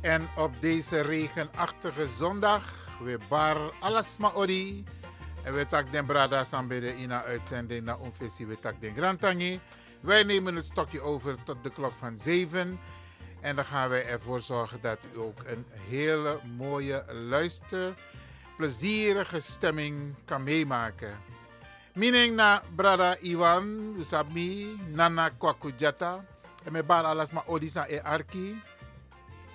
En op deze regenachtige zondag, we bar alles maar odi. En we tak den brada sambede in een uitzending naar onfessie we tak den grantangi. Wij nemen het stokje over tot de klok van 7. En dan gaan wij ervoor zorgen dat u ook een hele mooie luister, plezierige stemming kan meemaken. Mining na brada Iwan, Usabmi, Nana Kwakujata. En met bar alles maar Odisa e Arki.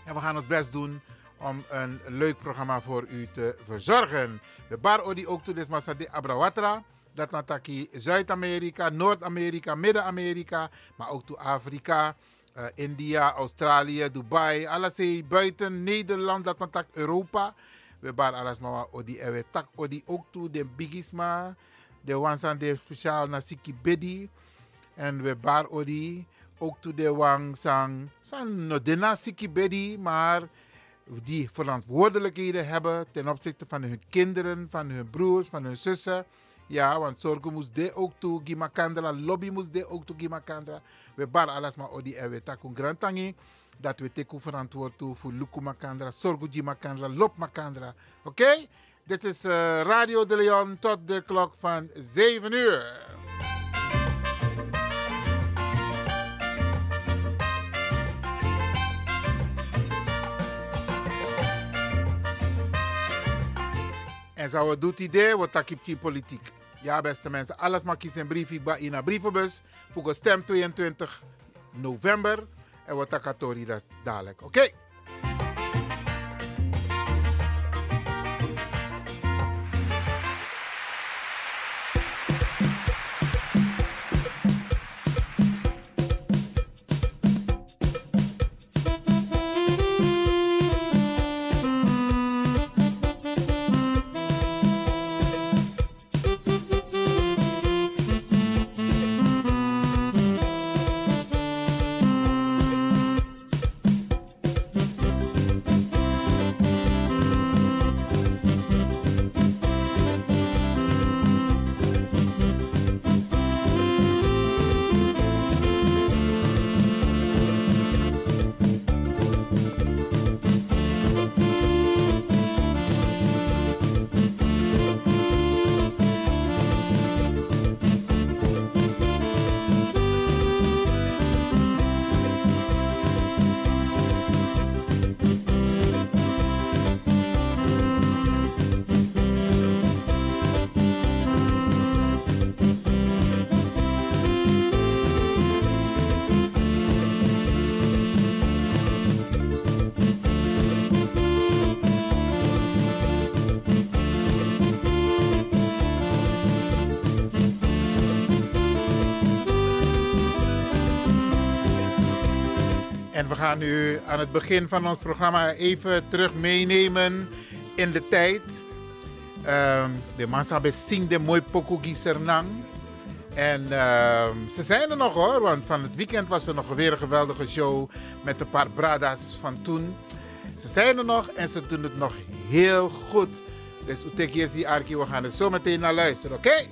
En we gaan ons best doen om een leuk programma voor u te verzorgen. We bar Odi ook toe des Masade Abrawatra. Dat nataki Zuid-Amerika, Noord-Amerika, Midden-Amerika, maar ook toe Afrika. Uh, India, Australië, Dubai, alles buiten Nederland, dat tak Europa. We bar alles maar odi en we tak odi ook toe de bigisma, de wansan de speciaal na Siki Bedi. En we bar odi ook toe de wang sang, san no dena Siki Bedi, maar die verantwoordelijkheden hebben ten opzichte van hun kinderen, van hun broers, van hun zussen. Ja, want zorgen moest de ook toe, Gimakandra, lobby moest de ook toe, Gimakandra. We bar alles maar odi en we takun grantangi. Dat we teken verantwoord toe voor Luku Makandra, Sorgu Gimakandra, Lop Makandra. Oké? Dit is uh, Radio de Leon tot de klok van 7 uur. En zo doet idee, wat takip die politiek. Ja, beste mensen, alles maar kiezen een briefje in een brievenbus. Voor stem 22 november. En wat takatori dat dadelijk. Oké? Gaan u aan het begin van ons programma even terug meenemen in de tijd. Um, de mensen hebben de mooi Pokogi Sernang. En uh, ze zijn er nog hoor, want van het weekend was er nog weer een geweldige show met een paar bradas van toen. Ze zijn er nog en ze doen het nog heel goed. Dus Utekiesi Arki, we gaan er zo meteen naar luisteren, oké?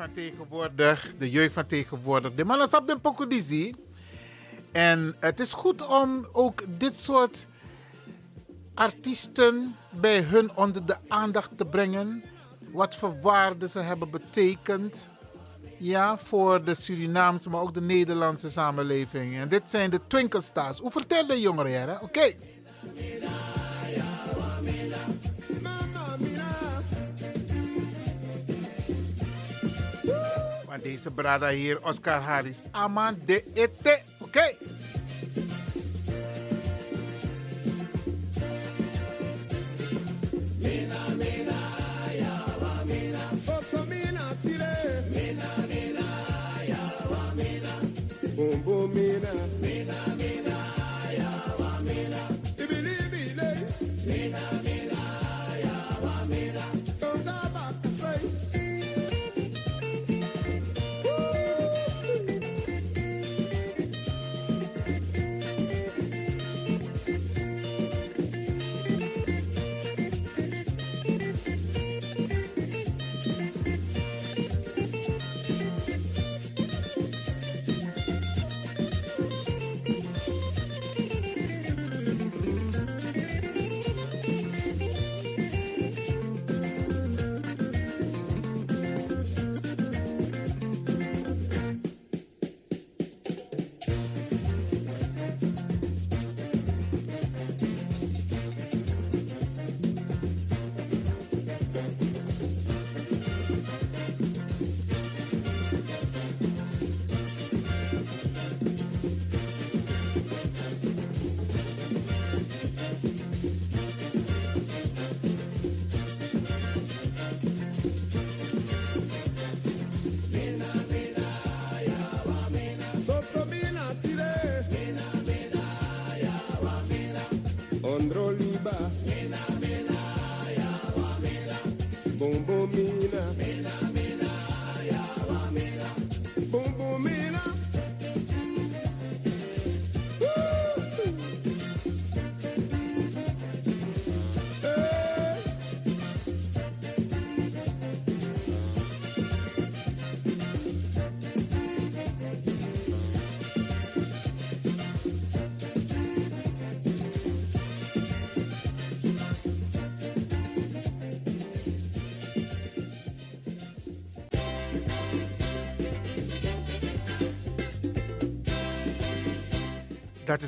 Van tegenwoordig, de jeugd van tegenwoordig, de mannen op de pokodizi. En het is goed om ook dit soort artiesten bij hun onder de aandacht te brengen. Wat voor waarde ze hebben betekend. Ja, voor de Surinaamse, maar ook de Nederlandse samenleving. En dit zijn de Twinkle Stars. Hoe vertel de jongeren, Oké. Deze brada hier, Oscar Harris, aman de ete. Oké.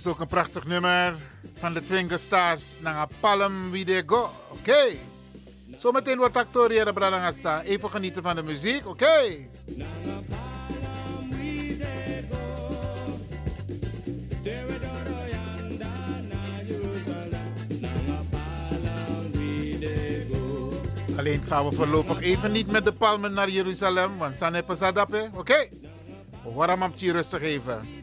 Is ook een prachtig nummer van de Twinkle Stars. Nanga Palm Wie They Go. Oké. Zometeen wordt actoriëren Bradangasa. Even genieten van de muziek. Oké. Alleen gaan we voorlopig even niet met de palmen naar Jeruzalem, want Sanne Pasadape. Oké. Waarom am je rustig even?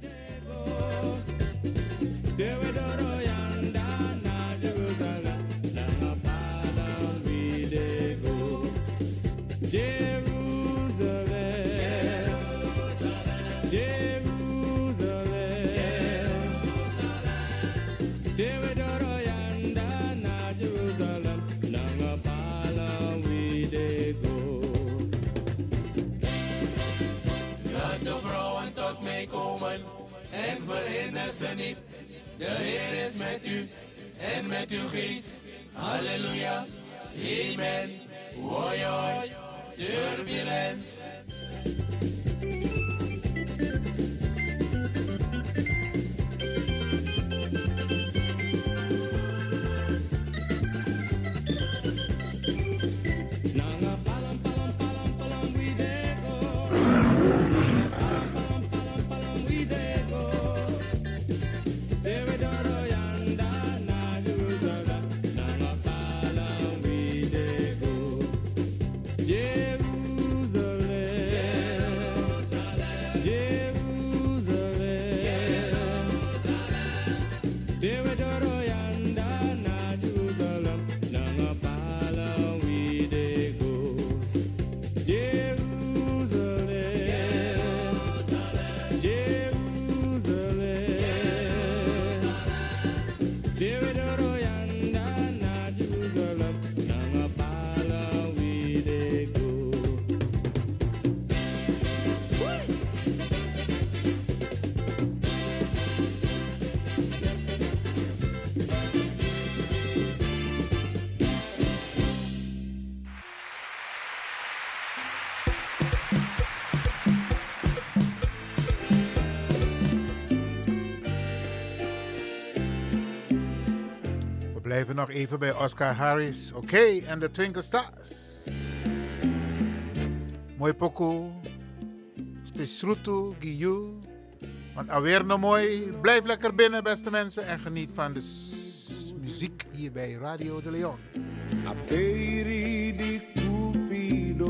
Ze niet. De Heer is met u en met uw geest. Halleluja, amen. Hoi hoi, turbulence. Blijven nog even bij Oscar Harris. Oké, en de Twinkle Stars. Mooi pokoe. Spesrutu, Giyu. Want alweer nog mooi. Blijf lekker binnen, beste mensen. En geniet van de muziek hier bij Radio de Leon. Aperi di cupido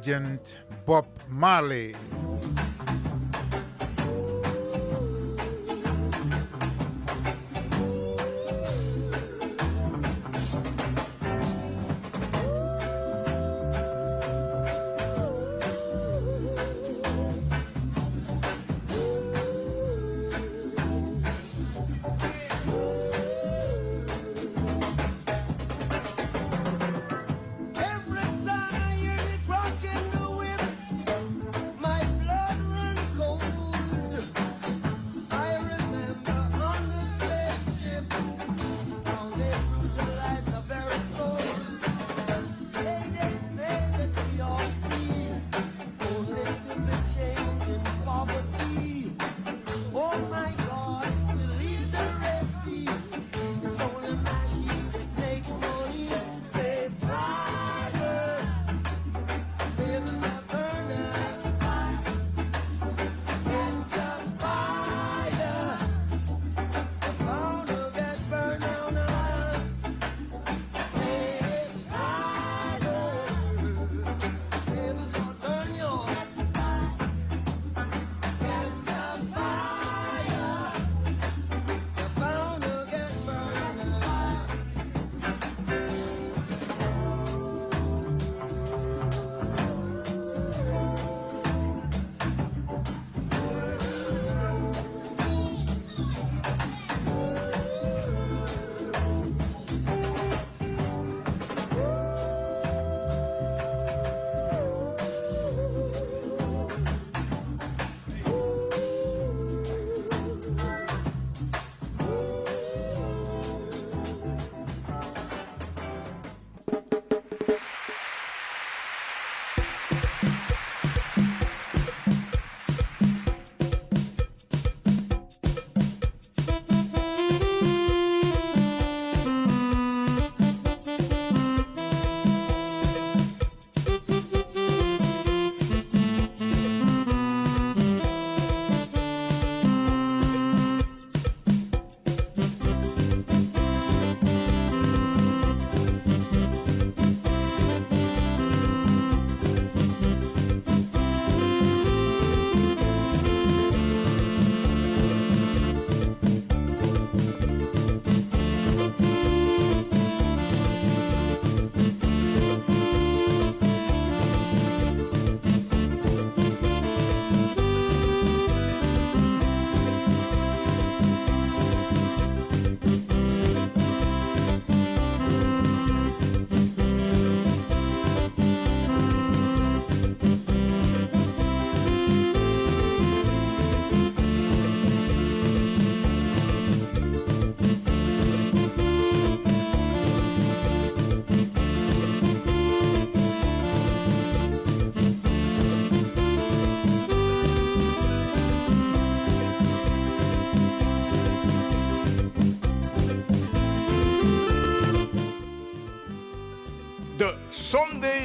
legend Bob Marley.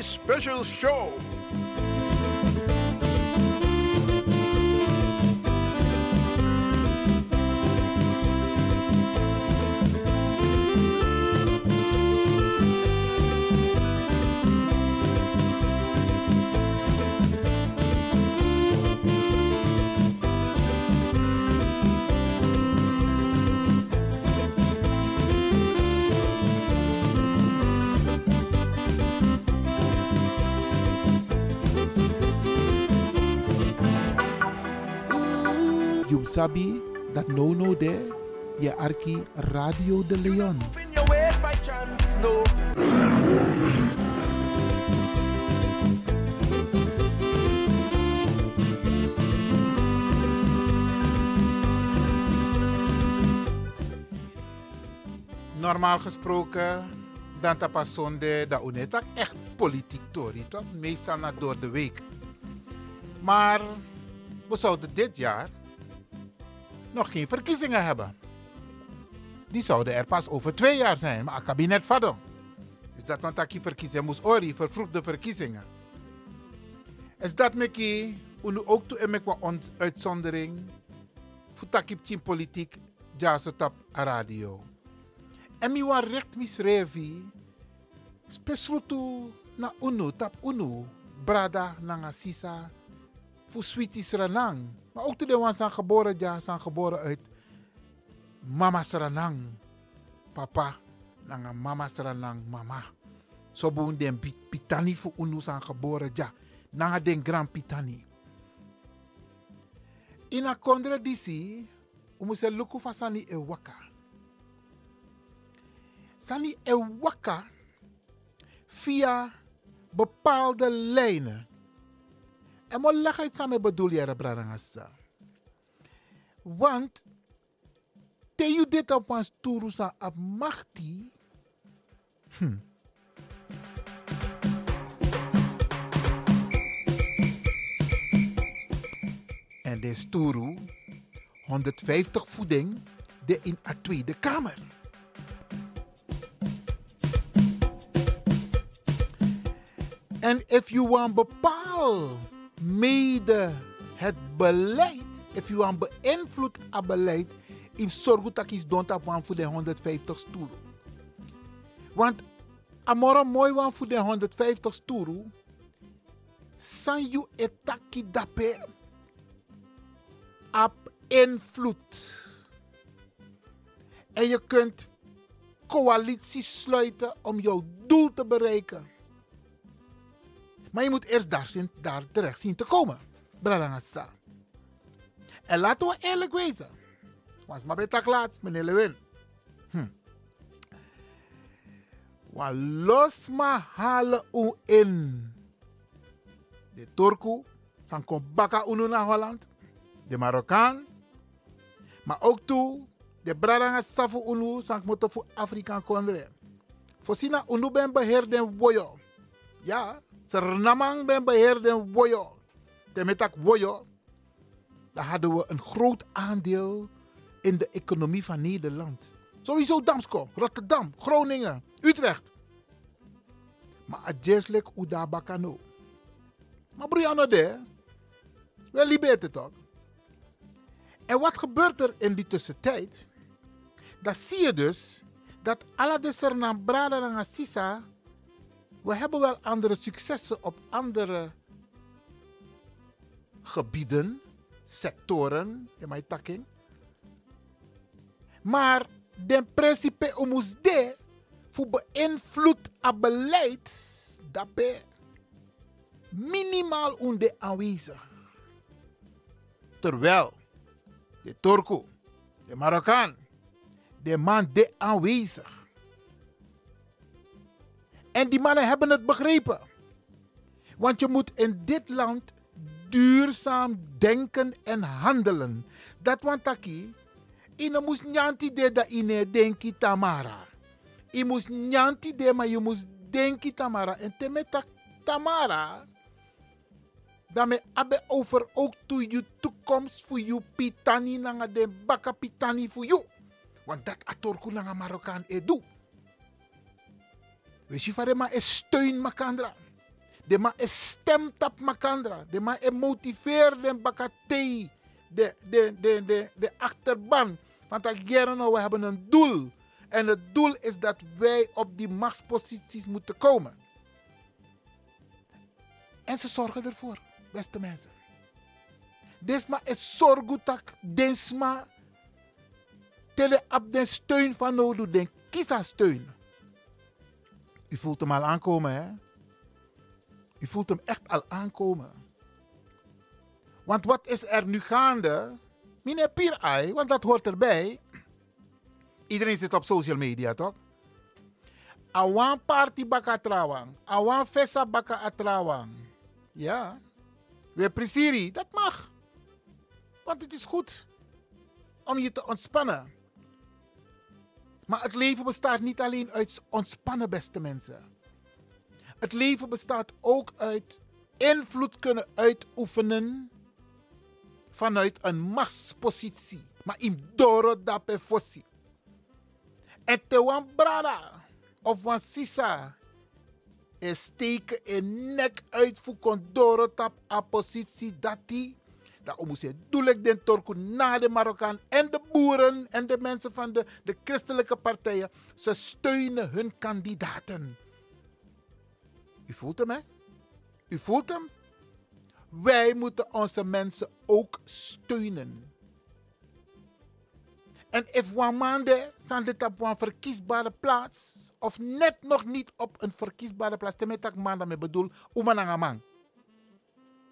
Special show. Sabi that no no there, je arki Radio de Leon. Normaal gesproken, dan tapa zonde, dat unetak echt politiek toch? Meestal naar door de week. Maar we zouden dit jaar nog geen verkiezingen hebben. Die zouden er pas over twee jaar zijn, maar het kabinet vadon. Dus dat want ik verkiezingen moest ori, vervroegde verkiezingen. Is dat meki, unu ook toe en mek wa ons uitzondering, voor takip team politiek, ja zo tap a radio. En mi wan recht misrevi, spesrutu na unu, tap unu, brada nanga sisa, voor sweetie Sranang. Maar ook toen de zijn geboren, ja, zijn geboren uit mama Sranang. Papa, nanga mama Sranang, mama. Zo boen den pi- pitani voor unu zijn geboren, ja. Nanga den grand pitani. In a kondre disi, umu se luku fa sani e waka. Sani e via bepaalde lijnen. En mo leg het samen bedoel je brarangasa. Want te you dit op ons turusa op machti. Hm. En de sturu 150 voeding de in a Tweede Kamer. En if you want bepaal mede het beleid, if you want beïnvloed het beleid, in zorg dat is don't op voor de 150 stoelen. Want amora mooi wan voor de 150 stoelen, san you etaki dape op invloed. En je kunt coalities sluiten om jouw doel te bereiken. Maar je moet eerst daar, zien, daar terecht zien te komen. Bradangasa. En laten we eerlijk wezen. Was maar tak laat, meneer Lewin. Hm. Wa los ma halen u in. De Turku, san kom baka unu naar Holland. De Marokkaan. Maar ook toe, de Bradanga safu unu, san moto voor Afrikaan kondre. Voorzien unu ben beheer den woyo. Ja, Sernamang ben beheer den woyo. Temetak woyo. Daar hadden we een groot aandeel in de economie van Nederland. Sowieso Damsko, Rotterdam, Groningen, Utrecht. Maar adjeslik uda bakano. Maar Brianna de, wel liberte toch? En wat gebeurt er in die tussentijd? Dan zie je dus dat alle de Sernam Brada en Assisa, we hebben wel andere successen op andere gebieden, sectoren, in mijn takking. Maar de principe omus de voor beïnvloed het beleid dat bij minimaal onder aanwezig. Terwijl de Turko, de Marokkaan, de man de aanwezig. En die mannen hebben het begrepen. Want je moet in dit land duurzaam denken en handelen. Dat want taki, ine moest nyanti de da ine denki tamara. Je moest nyanti de, maar je moest denki tamara. En te met tak tamara, daarmee abe over ook to je toekomst voor je pitani nanga de baka pitani voor je. Want dat atorku nanga Marokkaan edu. Weet je van de ma is steun makandra. De ma is stemtap makandra. De ma is motiveer de. De, de, de, de, achterban. Want we hebben een doel. En het doel is dat wij op die machtsposities moeten komen. En ze zorgen ervoor, beste mensen. Desma is zorgutak, desma. Tele op den steun van nodig, den kisa steun. U voelt hem al aankomen, hè? U voelt hem echt al aankomen. Want wat is er nu gaande? Meneer Pierai, want dat hoort erbij. Iedereen zit op social media, toch? Awan party baka atrawang. Awan festa baka atrawang. Ja. We presiri, dat mag. Want het is goed om je te ontspannen. Maar het leven bestaat niet alleen uit ontspannen, beste mensen. Het leven bestaat ook uit invloed kunnen uitoefenen vanuit een machtspositie. Maar in doro dape fossi. En te wan brada of wan sisa is steken in nek uit voor a positie dat die dat om ze doelek den torku na de Marokkaan en de boeren en de mensen van de, de christelijke partijen. Ze steunen hun kandidaten. U voelt hem, hè? U voelt hem? Wij moeten onze mensen ook steunen. En if one maande zijn dit op een verkiesbare plaats, of net nog niet op een verkiesbare plaats, dan ik bedoel, umanangaman.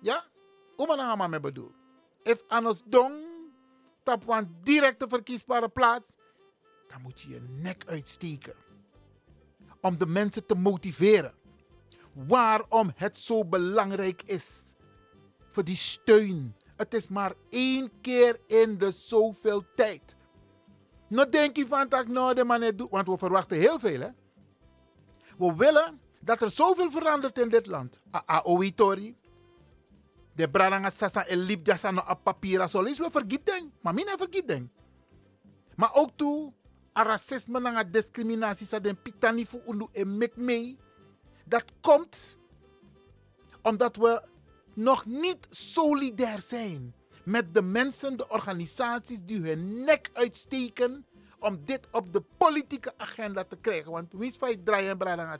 Ja? Umanangaman me bedoel. If anos dong, op een directe verkiesbare plaats, dan moet je je nek uitsteken. Om de mensen te motiveren. Waarom het zo belangrijk is. Voor die steun. Het is maar één keer in de zoveel tijd. Nou denk je van dat nou de want we verwachten heel veel. Hè? We willen dat er zoveel verandert in dit land. Aoitori. De brandanga sasa en liep jasa no op papier zo is we vergeten. Maar mina vergeten. Maar ook toe, a racisme en discriminatie sa den pitani fu en mek. Dat komt omdat we nog niet solidair zijn met de mensen, de organisaties die hun nek uitsteken om dit op de politieke agenda te krijgen. Want wie is van draaien en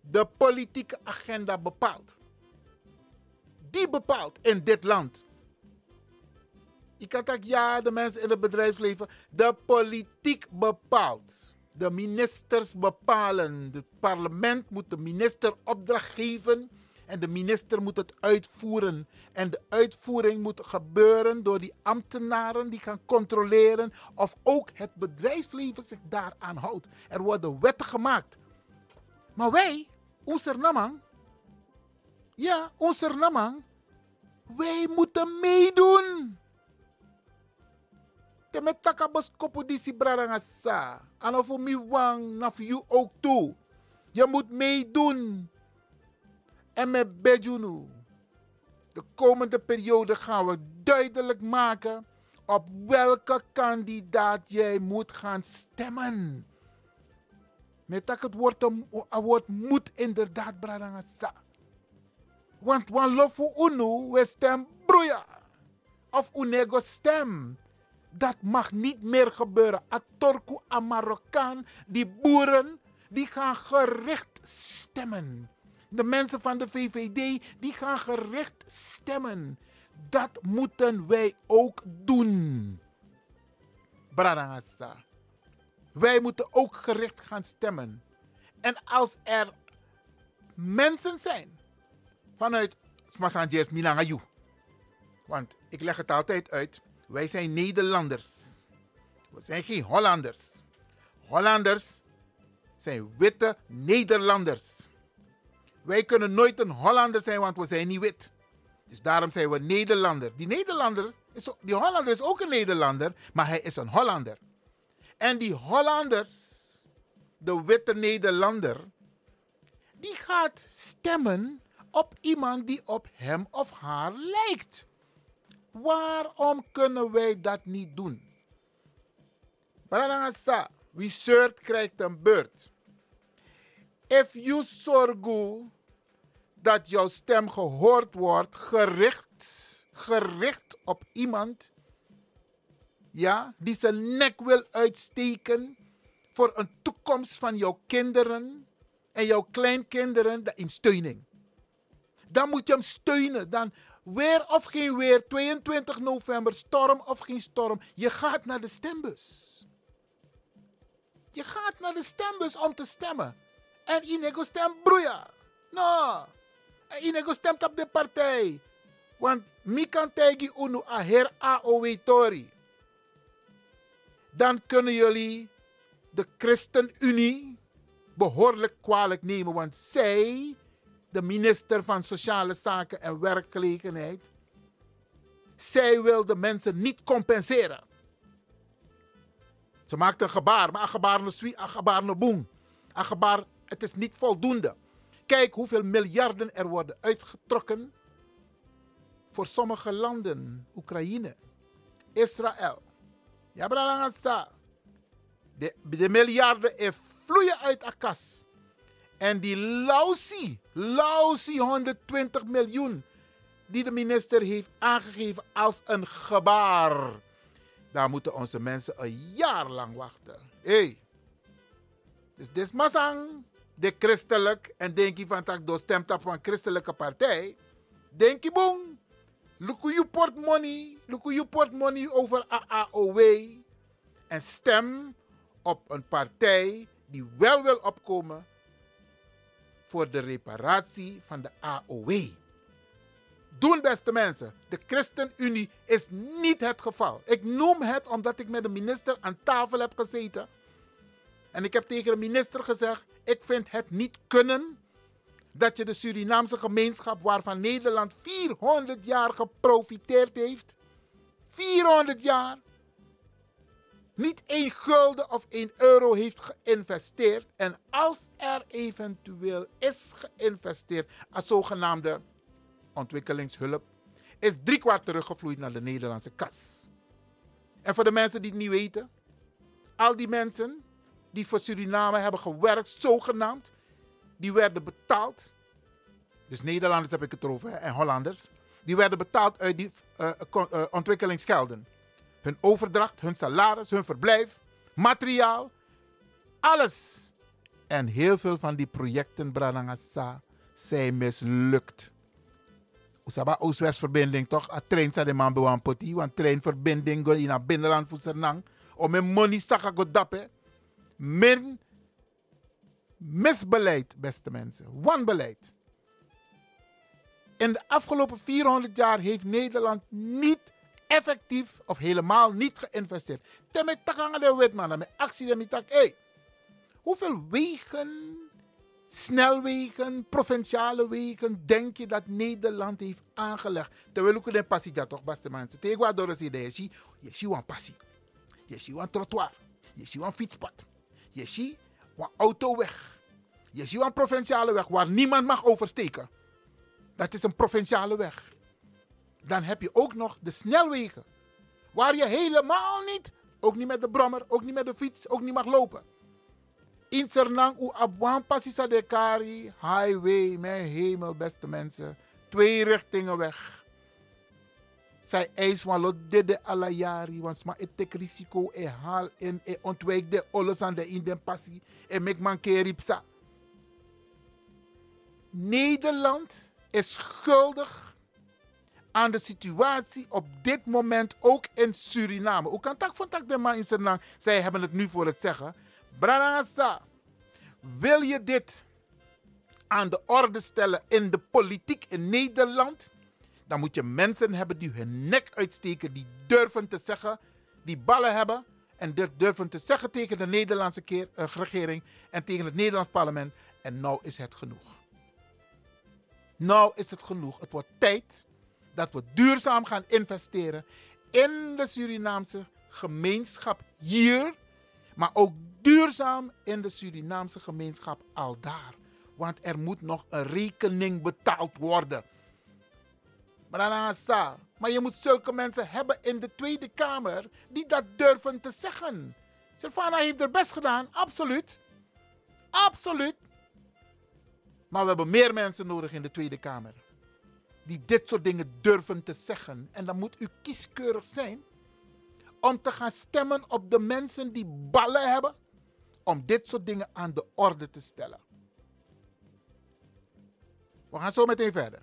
De politieke agenda bepaalt. Die bepaalt in dit land. Je kan zeggen, ja, de mensen in het bedrijfsleven. De politiek bepaalt. De ministers bepalen. Het parlement moet de minister opdracht geven en de minister moet het uitvoeren. En de uitvoering moet gebeuren door die ambtenaren die gaan controleren of ook het bedrijfsleven zich daaraan houdt. Er worden wetten gemaakt. Maar wij, onze namang, ja, onze namang, wij moeten meedoen. Te met takabos brarangasa. En mi wang, na you ook toe. Je moet meedoen. En met Bejunu, de komende periode gaan we duidelijk maken op welke kandidaat jij moet gaan stemmen. Met het woord, moet inderdaad bradangasa. Want wan unu we stem broeia. Of unego stem. Dat mag niet meer gebeuren. A Torku, a Marokkaan, die boeren, die gaan gericht stemmen. De mensen van de VVD die gaan gericht stemmen. Dat moeten wij ook doen. Bradangasa. Wij moeten ook gericht gaan stemmen. En als er mensen zijn vanuit Smasanjes Milangayu. Want ik leg het altijd uit. Wij zijn Nederlanders. We zijn geen Hollanders. Hollanders zijn witte Nederlanders. Wij kunnen nooit een Hollander zijn, want we zijn niet wit. Dus daarom zijn we Nederlander. Die Nederlander, is, die Hollander is ook een Nederlander, maar hij is een Hollander. En die Hollanders, de witte Nederlander, die gaat stemmen op iemand die op hem of haar lijkt. Waarom kunnen wij dat niet doen? Branagasa, wie zeurt krijgt een beurt. If you zorgu dat jouw stem gehoord wordt, gericht, gericht op iemand, ja, die zijn nek wil uitsteken voor een toekomst van jouw kinderen en jouw kleinkinderen, hem steuning. Dan moet je hem steunen. Dan weer of geen weer, 22 november, storm of geen storm, je gaat naar de stembus. Je gaat naar de stembus om te stemmen. En Inego stemt broeia. No. En Inego stemt op de partij. Want mi kan tegen unu a her Tori. Dan kunnen jullie de ChristenUnie behoorlijk kwalijk nemen. Want zij, de minister van Sociale Zaken en Werkgelegenheid, zij wil de mensen niet compenseren. Ze maakt een gebaar, maar een gebaar een boem. Gebaar, het is niet voldoende. Kijk hoeveel miljarden er worden uitgetrokken voor sommige landen. Oekraïne, Israël. Ja. De, de miljarden vloeien uit de kas. En die lausie, lausie 120 miljoen die de minister heeft aangegeven als een gebaar. Daar moeten onze mensen een jaar lang wachten. Hey. Dus dit masang, de christelijk, en denk je van dat door stemt op een christelijke partij. Denk je boom. Look je portemonnee, look je portemonnee over AAOW. En stem op een partij die wel wil opkomen voor de reparatie van de AOW. Doen, beste mensen. De ChristenUnie is niet het geval. Ik noem het omdat ik met de minister aan tafel heb gezeten. En ik heb tegen de minister gezegd: ik vind het niet kunnen dat je de Surinaamse gemeenschap, waarvan Nederland 400 jaar geprofiteerd heeft, 400 jaar, niet één gulden of één euro heeft geïnvesteerd. En als er eventueel is geïnvesteerd als zogenaamde ontwikkelingshulp, is driekwart teruggevloeid naar de Nederlandse kas. En voor de mensen die het niet weten, al die mensen die voor Suriname hebben gewerkt, zogenaamd, die werden betaald. Dus Nederlanders heb ik het erover hè, en Hollanders. Die werden betaald uit die uh, ontwikkelingsgelden. Hun overdracht, hun salaris, hun verblijf, materiaal, alles. En heel veel van die projecten, Branagasa, zijn mislukt. Usaba Oost-West-verbinding toch? A trein sa de man poti. Want treinverbinding go in a binnenland voor Sernang. Om mijn money saka go dappen. Misbeleid, beste mensen. Wanbeleid. In de afgelopen 400 jaar heeft Nederland niet effectief of helemaal niet geïnvesteerd. Ten takanga de wetman, met actie de mitak. Hey, hoeveel wegen, snelwegen, provinciale wegen denk je dat Nederland heeft aangelegd? Terwijl ook een passie dat toch, beste mensen. Tegen door is ziet, je ziet een passie. Je ziet een trottoir. Je ziet een fietspad. Je ziet een autoweg. Je ziet een provinciale weg waar niemand mag oversteken. Dat is een provinciale weg. Dan heb je ook nog de snelwegen. Waar je helemaal niet, ook niet met de brommer, ook niet met de fiets, ook niet mag lopen. In Sernang, u abwan pasisa de kari, highway, mijn hemel, beste mensen. Twee richtingen weg. Zij eis van lot dede alla jari, want maar het risico e haal en e ontwijk de alles aan de in den passie en mek man keripsa. Nederland is schuldig aan de situatie op dit moment ook in Suriname. Hoe kan tak van tak de man in Suriname? Zij hebben het nu voor het zeggen. Branasa, wil je dit aan de orde stellen in de politiek in Nederland? Dan moet je mensen hebben die hun nek uitsteken, die durven te zeggen, die ballen hebben en durven te zeggen tegen de Nederlandse keer, uh, regering en tegen het Nederlands parlement. En nou is het genoeg. Nou is het genoeg. Het wordt tijd dat we duurzaam gaan investeren in de Surinaamse gemeenschap hier, maar ook duurzaam in de Surinaamse gemeenschap al daar. Want er moet nog een rekening betaald worden. Maar je moet zulke mensen hebben in de Tweede Kamer die dat durven te zeggen. Silvana heeft er best gedaan, absoluut. Absoluut. Maar we hebben meer mensen nodig in de Tweede Kamer. Die dit soort dingen durven te zeggen. En dan moet u kieskeurig zijn om te gaan stemmen op de mensen die ballen hebben om dit soort dingen aan de orde te stellen. We gaan zo meteen verder.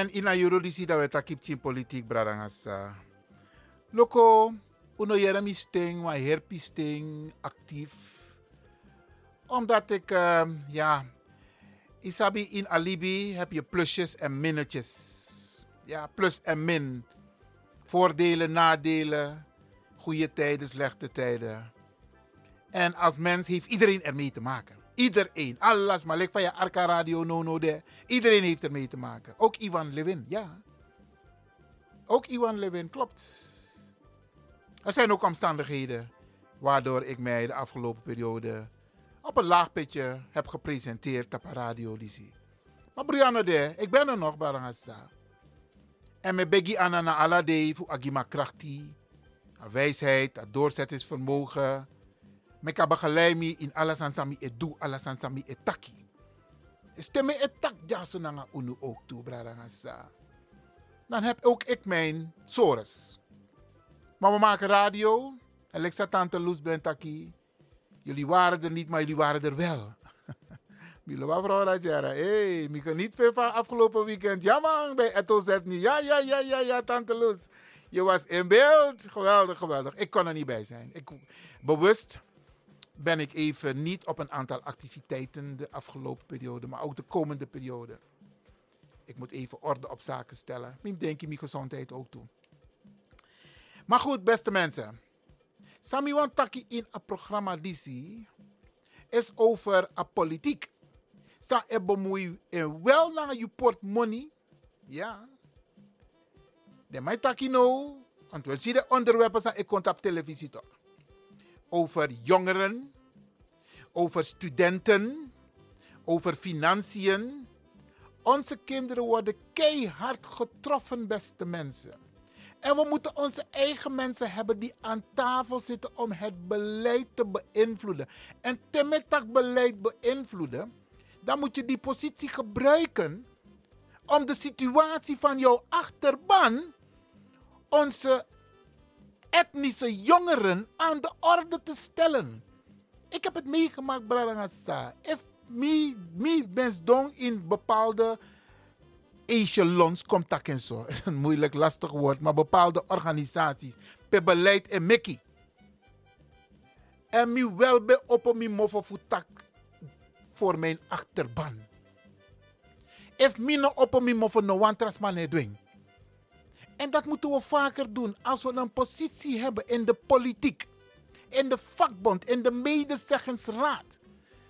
En ina yoro disi dat we in politiek bradangasa. Loko, uno jeremy sting, maar herpie sting, actief. Omdat ik, ehm, ja, isabi in alibi heb je plusjes en minnetjes. Ja, plus en min. Voordelen, nadelen, goede tijden, slechte tijden. En als mens heeft iedereen ermee te maken. Iedereen. Alles maar like van je Arca Radio no no de. Iedereen heeft ermee te maken. Ook Ivan Levin, ja. Ook Ivan Levin, klopt. Er zijn ook omstandigheden waardoor ik mij de afgelopen periode op een laag pitje heb gepresenteerd op radio Lisi. Maar Brianna de, ik ben er nog, Barangasa. En met Beggy Anna na Alade voor Agima Krachti. Wijsheid, doorzettingsvermogen. Me ka begeleid me in alles aan sami edu, alles aan sami etaki. Stemme etak ja so nanga unu ook toe, Barangasa. Dan heb ook ik mijn sores. Maar we maken radio. En zat tante Loes Bentaki. Jullie waren er niet, maar jullie waren er wel. Milo wa vrouw Rajara. Hé, ik kan niet veel van afgelopen weekend. Ja man, bij Eto niet. Ja, ja, ja, ja, ja, tante Loes. Je was in beeld. Geweldig, geweldig. Ik kon er niet bij zijn. Ik, bewust ben ik even niet op een aantal activiteiten de afgelopen periode, maar ook de komende periode. Ik moet even orde op zaken stellen. Ik denk je mijn gezondheid ook toe. Maar goed, beste mensen. Sami wan taki in een programma disi is over a politiek. Sa e bemoei en wel naar je portemonnee. Ja. De mij taki no. Want we zien de onderwerpen zijn ik op televisie toch. Over jongeren. Over studenten. Over financiën. Onze kinderen worden keihard getroffen, beste mensen. En we moeten onze eigen mensen hebben die aan tafel zitten om het beleid te beïnvloeden. En met dat beleid beïnvloeden, dan moet je die positie gebruiken om de situatie van jouw achterban, onze etnische jongeren, aan de orde te stellen. Ik heb het meegemaakt, Brarangasa. If me, me bens dong in bepaalde echelons komt dat en zo. is een moeilijk, lastig woord, maar bepaalde organisaties. Per beleid en Mickey. En mi wel be op mi mofo voor mijn achterban. If mi no op mi mofo no wantras man doen. En dat moeten we vaker doen als we een positie hebben in de politiek, in de vakbond, in de medezeggingsraad,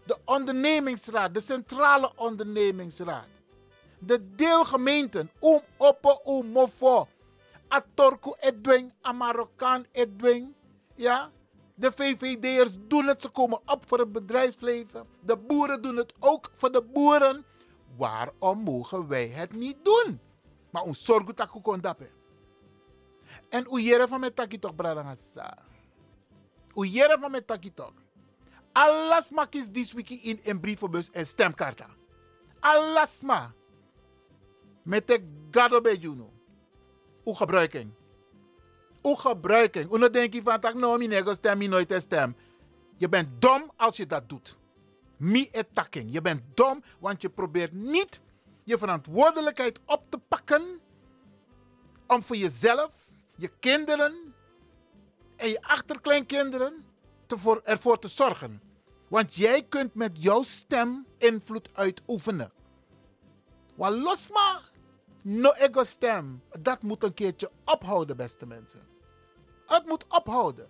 de ondernemingsraad, de centrale ondernemingsraad de deelgemeenten om op om mofo A Turco Edwin, a Marokkaan Edwin. Ja, de VVD'ers doen het, ze komen op voor het bedrijfsleven. De boeren doen het ook voor de boeren. Waarom mogen wij het niet doen? Maar ons zorgen dat we. En hoe jere van met taki toch bradangasa. Hoe jere van met toch. Alles maak is this week in een brievenbus en stemkaarten. Alles maar. Met de gado bij Juno. Hoe gebruiking. Hoe gebruiking. Nou denk je van tak nou mi nego stem mi nooit te stem. Je bent dom als je dat doet. Mi attacking. Je bent dom want je probeert niet je verantwoordelijkheid op te pakken om voor jezelf, je kinderen en je achterkleinkinderen te voor, ervoor te zorgen. Want jij kunt met jouw stem invloed uitoefenen. Want los maar, no ego stem. Dat moet een keertje ophouden, beste mensen. Het moet ophouden.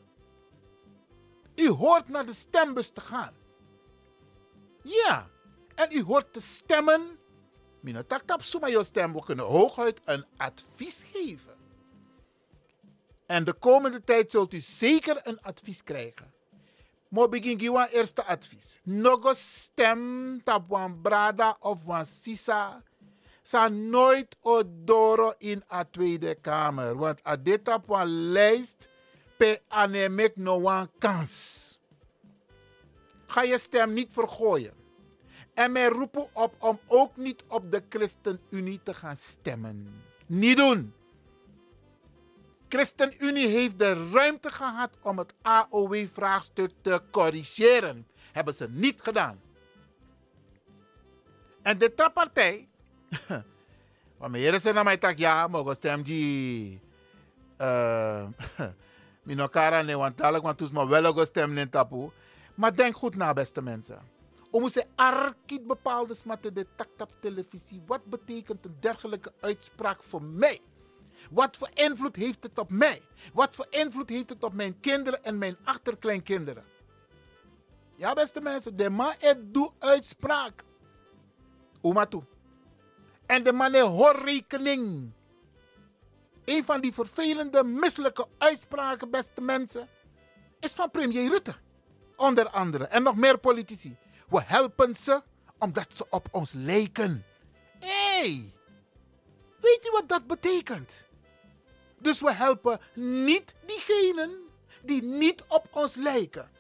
U hoort naar de stembus te gaan. Ja, en u hoort te stemmen. Minotak tap suma jouw stem. We kunnen hooguit een advies geven. En de komende tijd zult u zeker een advies krijgen. Maar begin eerste advies. Nogo stem tap wan brada of wan sisa. Sa nooit odoro in a Tweede Kamer. Want a dit tap wan lijst pe anemek no kans. Ga je stem niet vergooien. En mij roepen op om ook niet op de ChristenUnie te gaan stemmen. Niet doen. ChristenUnie heeft de ruimte gehad om het AOW-vraagstuk te corrigeren. Hebben ze niet gedaan. En de trappartij. Wanneer ze naar mij tak ja, mogen stem die. Uh, Minokara ne want dadelijk, want toen maar wel ook stem in tapu. Maar denk goed na, beste mensen. Om ze arkiet bepaalde smatten de taktap televisie. Wat betekent een dergelijke uitspraak voor mij? Wat voor invloed heeft het op mij? Wat voor invloed heeft het op mijn kinderen en mijn achterkleinkinderen? Ja, beste mensen, de man doet uitspraak. Oma toe. En de man hoort rekening. Een van die vervelende, misselijke uitspraken, beste mensen, is van premier Rutte. Onder andere. En nog meer politici. We helpen ze omdat ze op ons lijken. Hey, weet u wat dat betekent? Dus we helpen niet diegenen die niet op ons lijken.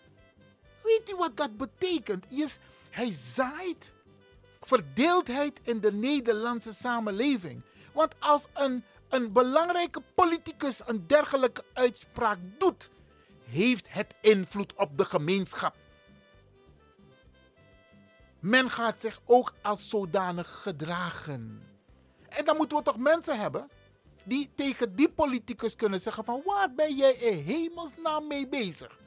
Weet u wat dat betekent? Is, hij zaait verdeeldheid in de Nederlandse samenleving. Want als een, een belangrijke politicus een dergelijke uitspraak doet, heeft het invloed op de gemeenschap. Men gaat zich ook als zodanig gedragen. En dan moeten we toch mensen hebben die tegen die politicus kunnen zeggen van waar ben jij in hemelsnaam mee bezig?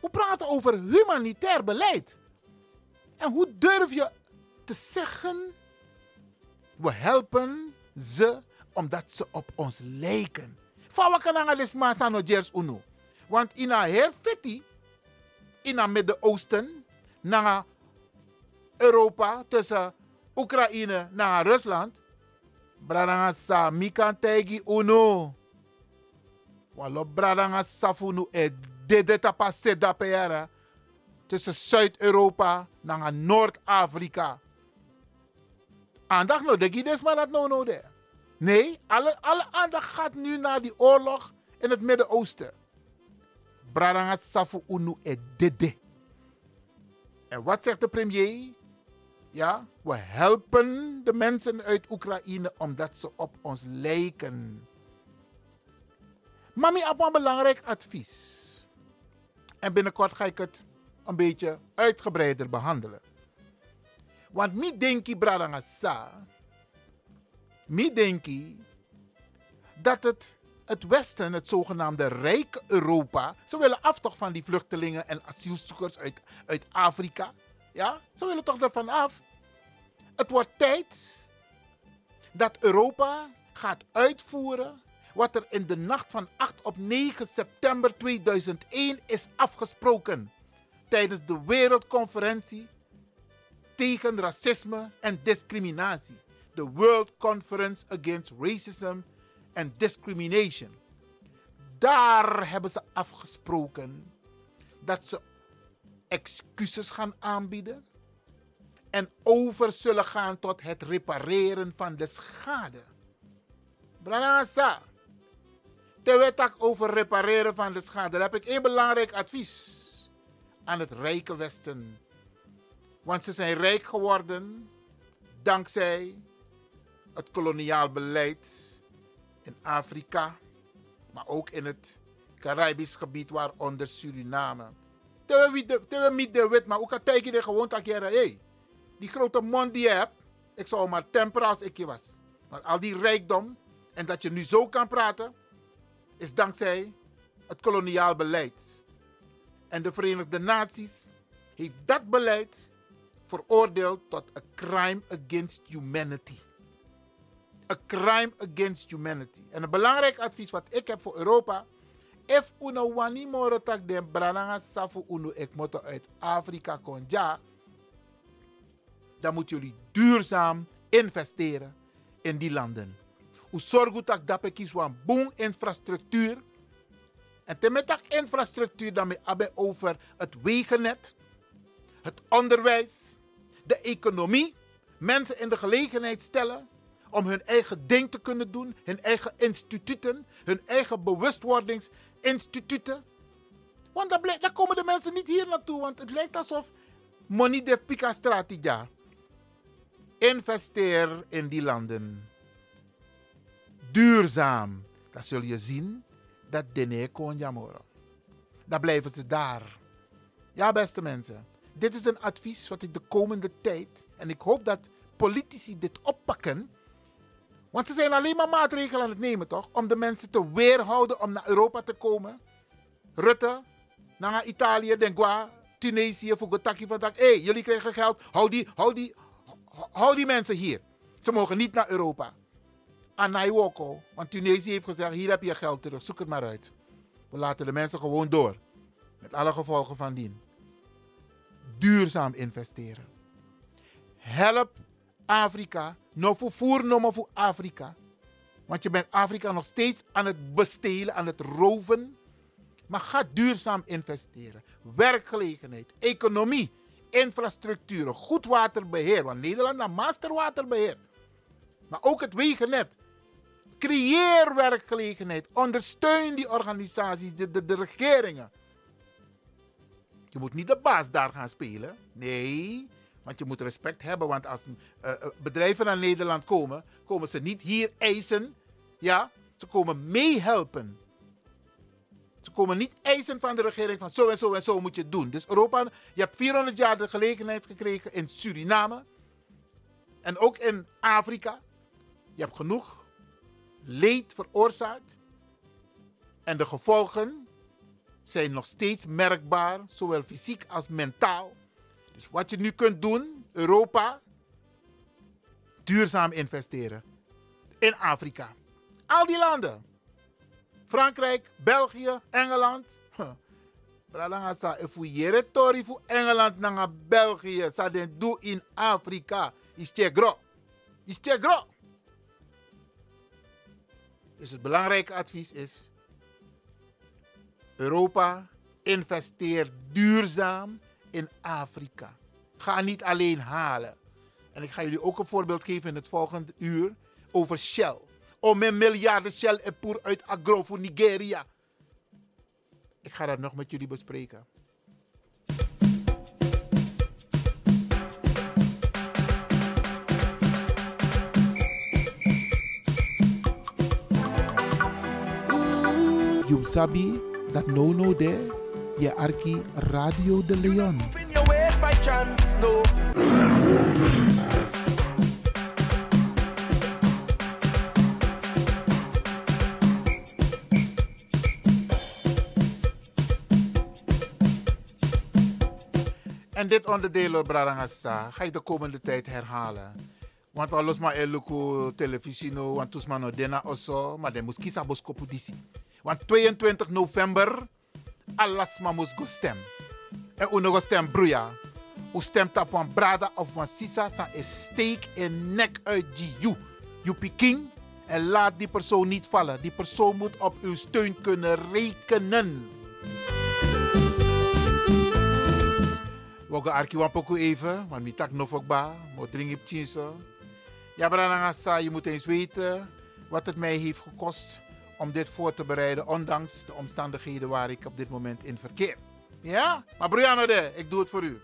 We praten over humanitair beleid. En hoe durf je te zeggen, we helpen ze omdat ze op ons lijken. Sano jers unu? Want in een heel fiti, in het Midden-Oosten, naar Europa, tussen Oekraïne naar Rusland, bradanga sa mi kan uno. Walo bradanga safunu e dede tapa seda peara. Tussen Zuid-Europa naar Noord-Afrika. Aandacht no, de gides maar dat no no de. Nee, alle, alle aandacht gaat nu naar die oorlog in het Midden-Oosten. Bradanga safu unu e dede. En wat zegt de premier? Ja, we helpen de mensen uit Oekraïne omdat ze op ons lijken. Mami, heb een belangrijk advies. En binnenkort ga ik het een beetje uitgebreider behandelen. Want mi denki bradanga sa, mi denki dat het, het Westen, het zogenaamde rijke Europa, ze willen af toch van die vluchtelingen en asielzoekers uit, uit Afrika. Ja, ze willen toch ervan af. Het wordt tijd dat Europa gaat uitvoeren wat er in de nacht van 8 op 9 september 2001 is afgesproken tijdens de Wereldconferentie tegen racisme en discriminatie. De World Conference Against Racism and discrimination. Daar hebben ze afgesproken dat ze excuses gaan aanbieden en over zullen gaan tot het repareren van de schade. Branasa, terwijl ik over repareren van de schade, heb ik één belangrijk advies aan het rijke Westen. Want ze zijn rijk geworden dankzij het koloniaal beleid in Afrika, maar ook in het Caribisch gebied, waaronder Suriname. Terwijl niet de wit, maar ook al tegen de gewoon dat hey, die grote mond die je hebt, ik zou maar temperen als ik je was. Maar al die rijkdom en dat je nu zo kan praten, is dankzij het koloniaal beleid. En de Verenigde Naties heeft dat beleid veroordeeld tot een crime against humanity. Een crime against humanity. En een belangrijk advies wat ik heb voor Europa. If uno wani moro tak den brananga safu uno ek moto uit Afrika konja. Dan moeten jullie duurzaam investeren in die landen. U zorgt dat dat bekis wan boom infrastructuur. En temetak infrastructuur dan met over het wegennet, het onderwijs, de economie. Mensen in de gelegenheid stellen om hun eigen ding te kunnen doen, hun eigen instituten, hun eigen bewustwordingsinstituten. Want dan komen de mensen niet hier naartoe, want het lijkt alsof money de pica strategia. Investeer in die landen. Duurzaam. Dan zul je zien dat dene kon jamoro. Dan blijven ze daar. Ja, beste mensen. Dit is een advies wat ik de komende tijd, en ik hoop dat politici dit oppakken. Want ze zijn alleen maar maatregelen aan het nemen, toch? Om de mensen te weerhouden om naar Europa te komen. Rutte, naar Italië, Dengua, Tunesië, Fugotaki van Hé, jullie krijgen geld. Hou die, hou, die, hou die mensen hier. Ze mogen niet naar Europa. Anaiwoko, want Tunesië heeft gezegd: hier heb je geld terug, zoek het maar uit. We laten de mensen gewoon door. Met alle gevolgen van dien duurzaam investeren. Help Afrika. No voor no voor Afrika. Want je bent Afrika nog steeds aan het bestelen, aan het roven. Maar ga duurzaam investeren. Werkgelegenheid, economie, infrastructuur, goed waterbeheer. Want Nederland heeft masterwaterbeheer. Maar ook het wegennet. Creëer werkgelegenheid. Ondersteun die organisaties, de, de regeringen. Je moet niet de baas daar gaan spelen. Nee, want je moet respect hebben. Want als uh, bedrijven naar Nederland komen, komen ze niet hier eisen. Ja, ze komen meehelpen. Ze komen niet eisen van de regering van zo en zo en zo moet je doen. Dus Europa, je hebt 400 jaar de gelegenheid gekregen in Suriname. En ook in Afrika. Je hebt genoeg leed veroorzaakt. En de gevolgen zijn nog steeds merkbaar, zowel fysiek als mentaal. Dus wat je nu kunt doen, Europa, duurzaam investeren. In Afrika. Al die landen. Frankrijk, België, Engeland. Bradanga sa if tori voor Engeland naar België, sa den do in Afrika. Is gro. Is gro. Dus het belangrijke advies is Europa investeert duurzaam in Afrika. Ga niet alleen halen. En ik ga jullie ook een voorbeeld geven in het volgende uur over Shell. Om een miljarden Shell en poer uit agro voor Nigeria. Ik ga dat nog met jullie bespreken. Jum Sabi dat no no de je arki Radio de Leon. En dit onderdeel, Bradangasa, ga ik de komende tijd herhalen. Want we los maar eluku televisie no, want tusman no dena oso, maar de moest kiezen boskopu disi. Want 22 november, alasma moest go stem. En uno go stem broeia. U stemt op brada of een sisa sa een steek en nek uit die you. You piking En laat die persoon niet vallen. Die persoon moet op uw steun kunnen rekenen. We gaan arki wampoko even, want mi tak nog ook ba, mo dring op chinso. Ja, je moet eens weten wat het mij heeft gekost om dit voor te bereiden, ondanks de omstandigheden waar ik op dit moment in verkeer. Ja? Maar Brianna, ik doe het voor u.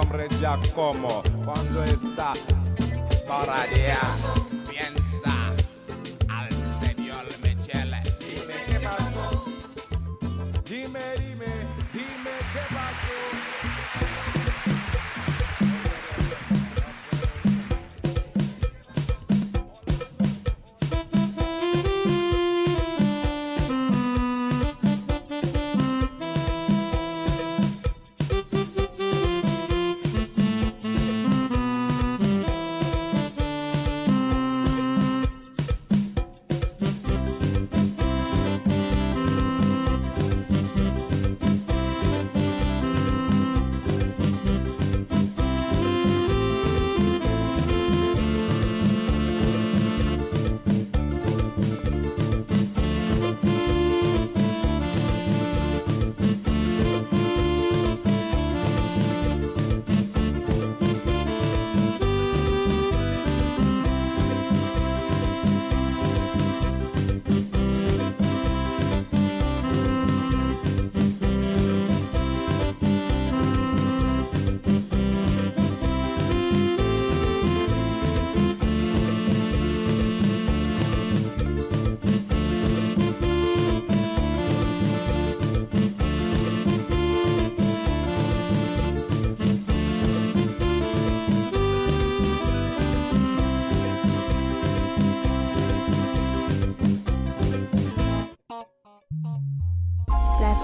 nombre Giacomo. Cuando está para allá.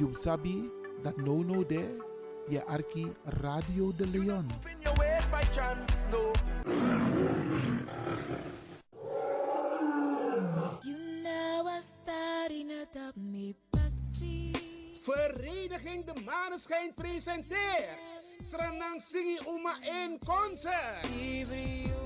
You sabi that no no there, je arki Radio de Leon. Vereniging De Maneschijn presenteert Sranang Singi Uma in concert.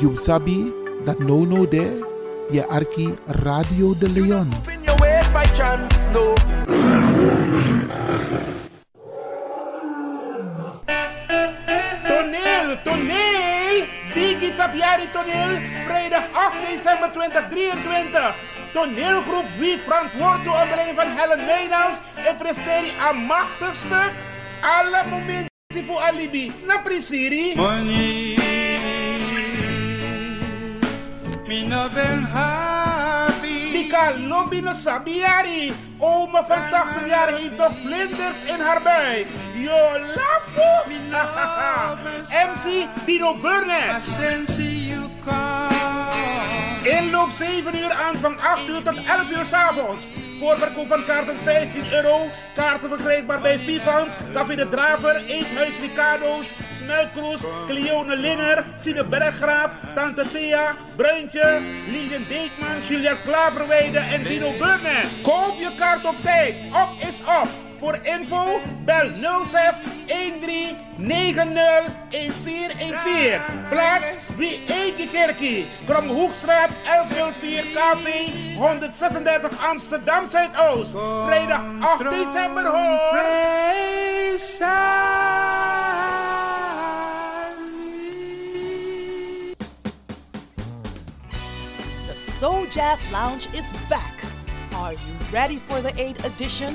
You sabi that no no there, je arki Radio de Leon. Chance, no. Toneel, toneel! Biggie Tapiari toneel, vrijdag 8 december 2023. Toneelgroep Wie verantwoord door onder leiding van Helen Meijnals en presteert een machtig stuk. Alle momenten voor alibi. Na prisiri. Me no ben happy. Lika Sabiari. Oma van 80 jaar heeft nog vlinders in haar buik. Yo, lafo! MC Dino Burnett. Inloop 7 uur aan van 8 uur tot 11 uur s'avonds. Voorverkoop van kaarten 15 euro. Kaarten verkrijgbaar bij Vivant, Café de Draver, Eethuis Ricardo's, Smelkroes, Cleone Linger, Sine Berggraaf, Tante Thea, Bruintje, Lilian Deekman, Julia Klaverweide en Dino Burnett. Koop je kaart op tijd. Op is op. Voor info bel 06 13 90 1414. Plaats Wie Eetje Kerkie. Kromhoekstraat 1104 KV 136 Amsterdam Zuidoost. Vrijdag 8 december hoor. The Soul Jazz Lounge is back. Are you ready for the 8th edition?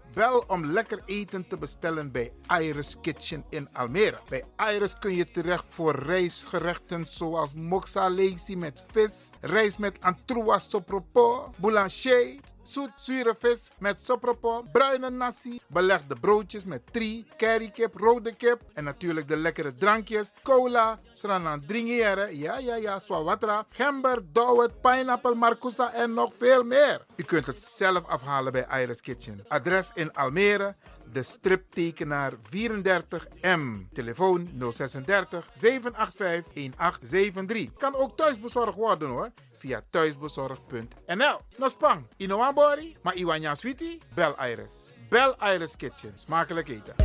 Bel om lekker eten te bestellen bij Iris Kitchen in Almere. Bij Iris kun je terecht voor rijstgerechten zoals moxa lazy met vis, rijst met antroas sopropo, boulanger, zoet zure vis met sopropo, bruine nasi, belegde broodjes met tri, currykip, rode kip en natuurlijk de lekkere drankjes, cola, sranan dringiere, ja ja ja, swawatra, gember, dowet, pineapple, marcousa en nog veel meer. U kunt het zelf afhalen bij Iris Kitchen. Adres in Almere, de striptekenaar 34M. Telefoon 036 785 1873. Kan ook thuisbezorgd worden hoor. Via thuisbezorgd.nl. Nospang, Inoambori, maar Iwanya Sweetie, bel Iris. Bel Iris Kitchen. Smakelijk eten.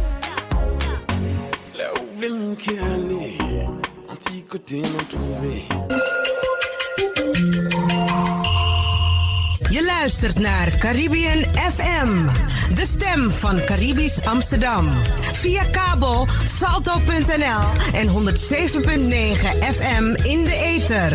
Je luistert naar Caribbean FM, de stem van Caribisch Amsterdam. Via kabel salto.nl en 107.9 FM in de ether.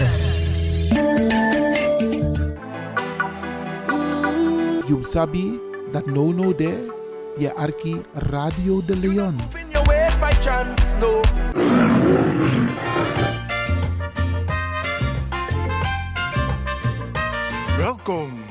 You sabi that no no there, je arki Radio de Leon. In your ways by chance, no. Welkom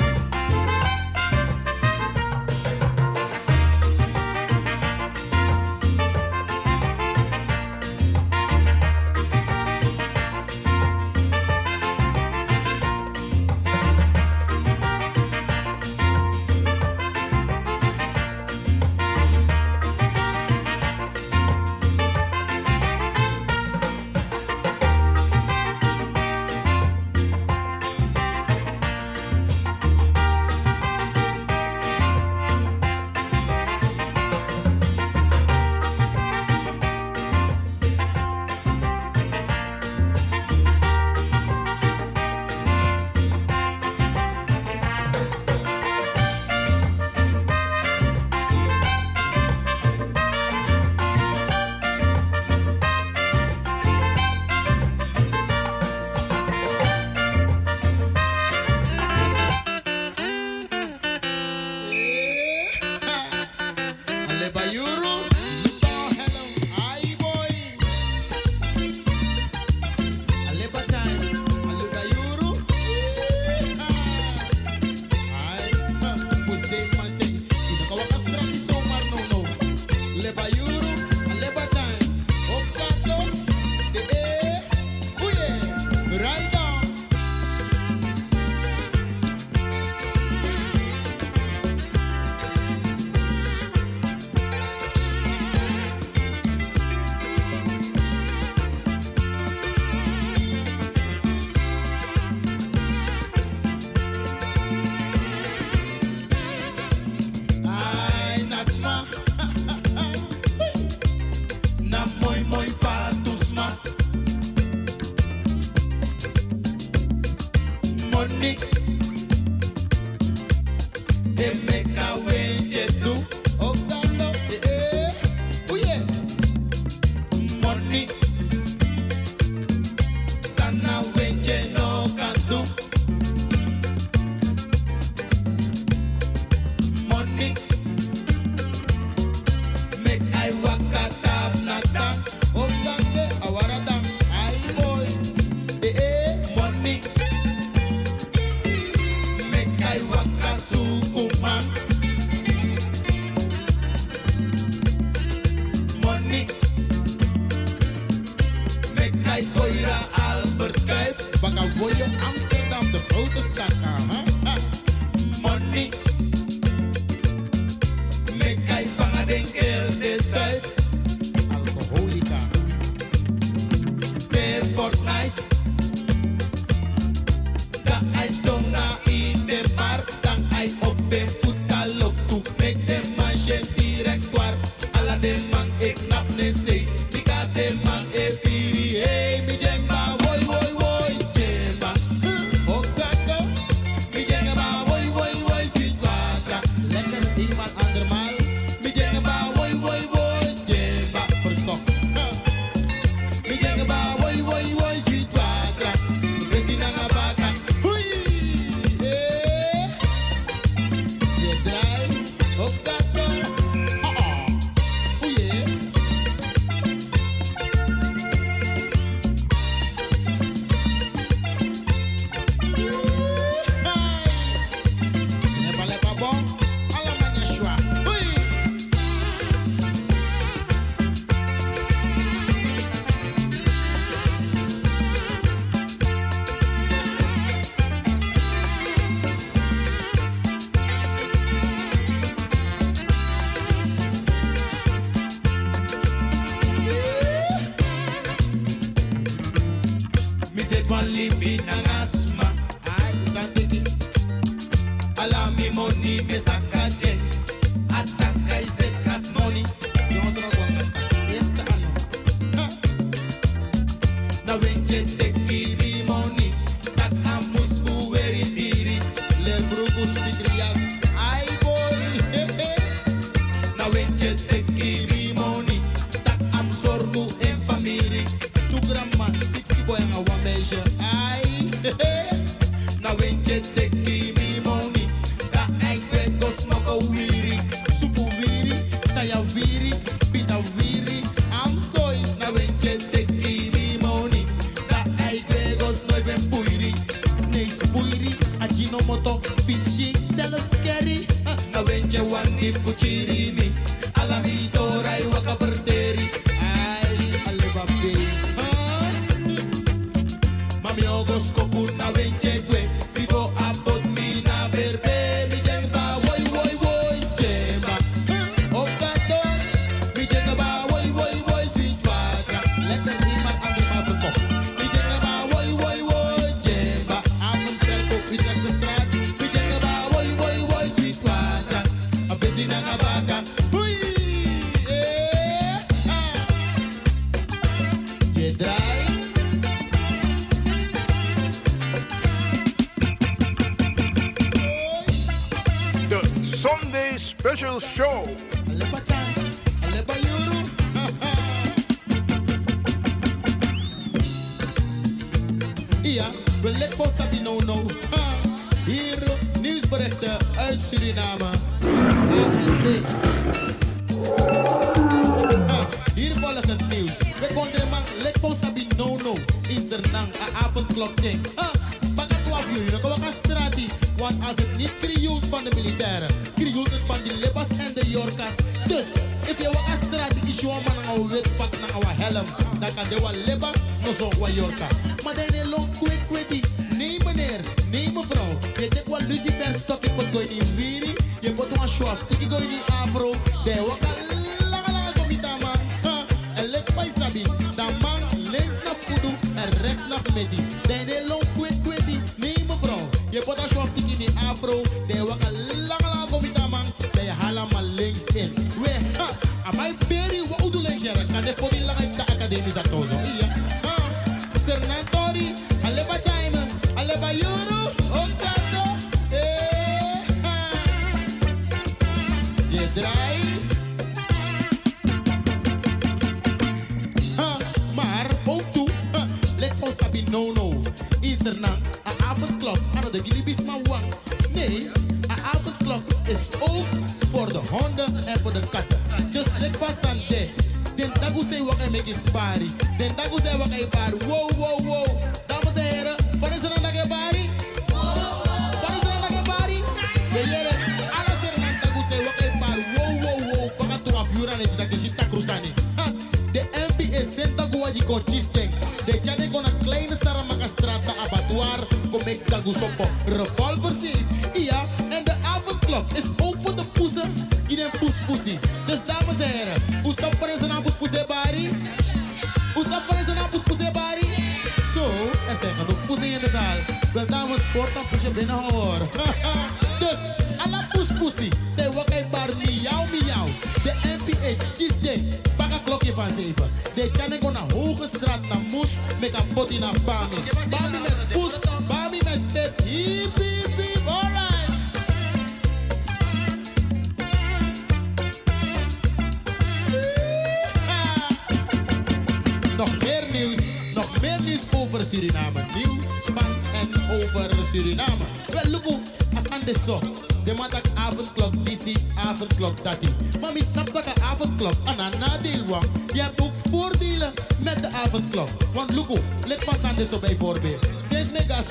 Zo bijvoorbeeld. Sinds mega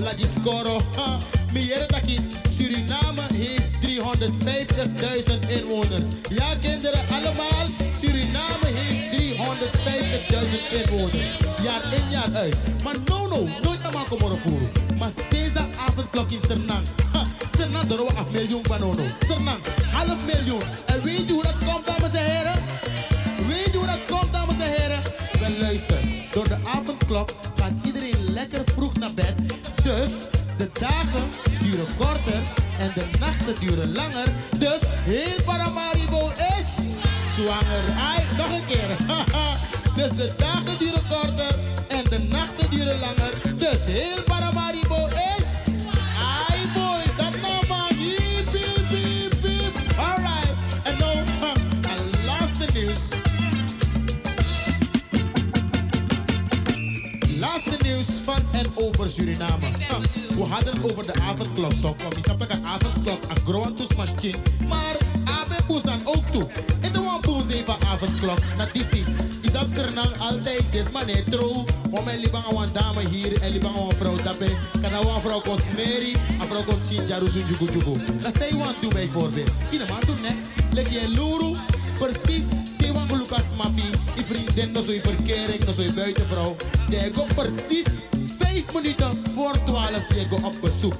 laat je scoren. Ha, Suriname heeft 350.000 inwoners. Ja kinderen, allemaal. Suriname heeft 350.000 inwoners. Jaar in, jaar uit. Maar no, no, nooit aan komen voeren. Maar sinds de avondklok in Sernang Nog een keer. dus de dagen duren korter en de nachten duren langer. Dus heel Paramaribo is. Ai boy, dat nou man. Hiep, hiep, hiep, hiep. Alright. En nou, een laatste nieuws. Laatste nieuws van en over Suriname. We hadden het over de avondklok, toch? Want we dat avondklok een machine. Maar Abe Boezan ook toe. En de one boez even avondklok. Na disi. Is Suriname altijd des man het trouw. Om een libang aan dame hier en libang aan vrouw daarbij. Kan nou een vrouw kost Mary. Een vrouw Chinjaru Sunjugu Jugu. Dat zij want doen bijvoorbeeld. In de maand next. Leg je luru. Precies. Die wan Lucas Mafi. Die vriendin nog zo'n verkering. Nog zo'n buitenvrouw. Die go precies. Vijf minuten voor 12 je go op bezoek.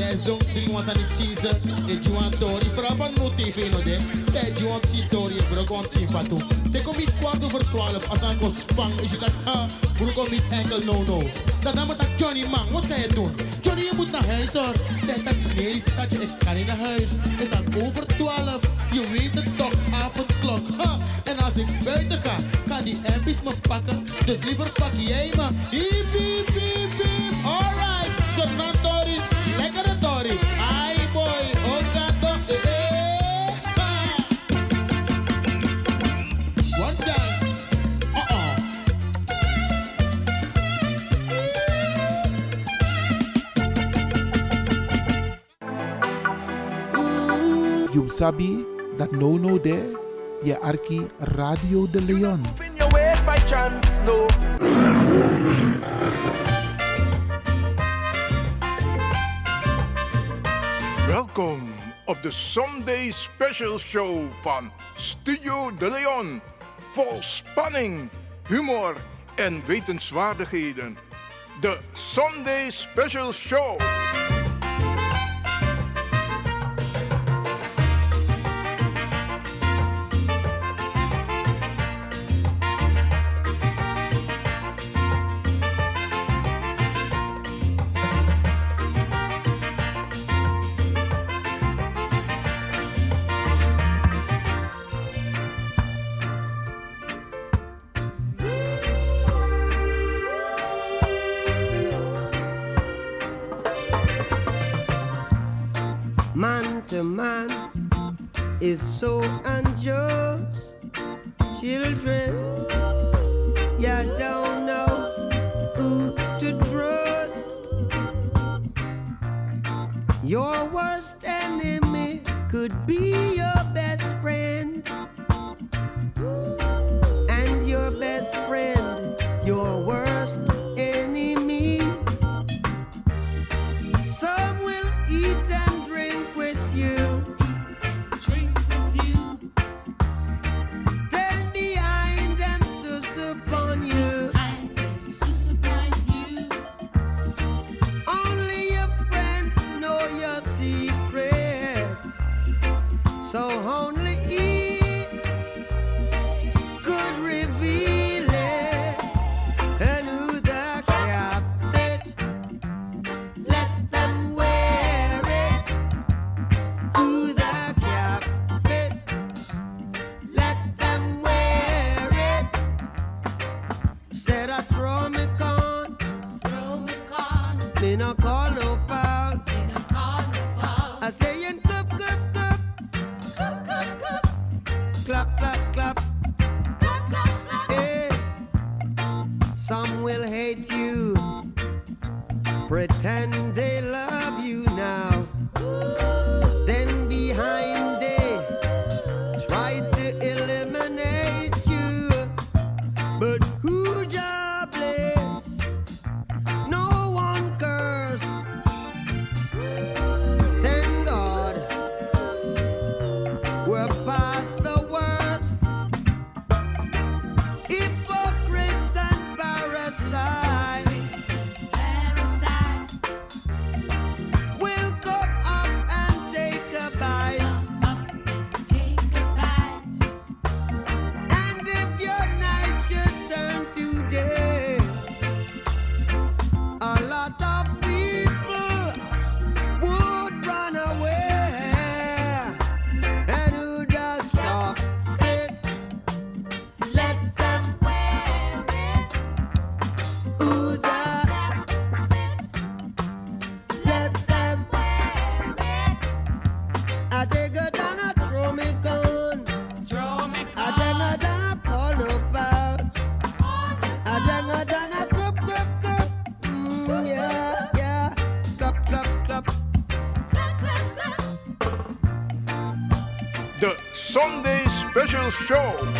Des donc drie was aan het teaser. De Juan Tori, vooral van TV no de. De Juan T Tori, bro, gewoon team fatu. De kom niet kwart over 12 als aan go spang. Is je dat, ha? Bro, kom niet enkel no no. Dan moet dat Johnny man, wat ga je doen? Johnny, je moet naar huis hoor. Dat dat schatje, ik kan niet naar huis. Is al over 12. Je weet het toch, avondklok. Ha! En als ik buiten ga, gaan die MP's me pakken. Dus liever pak jij me. Hiep, hiep, hiep, hiep. Alright, Sabi that no no there, arki Radio de Leon. Welkom op de Sunday Special Show van Studio De Leon. Vol spanning, humor en wetenswaardigheden. De Sunday Special Show. special show.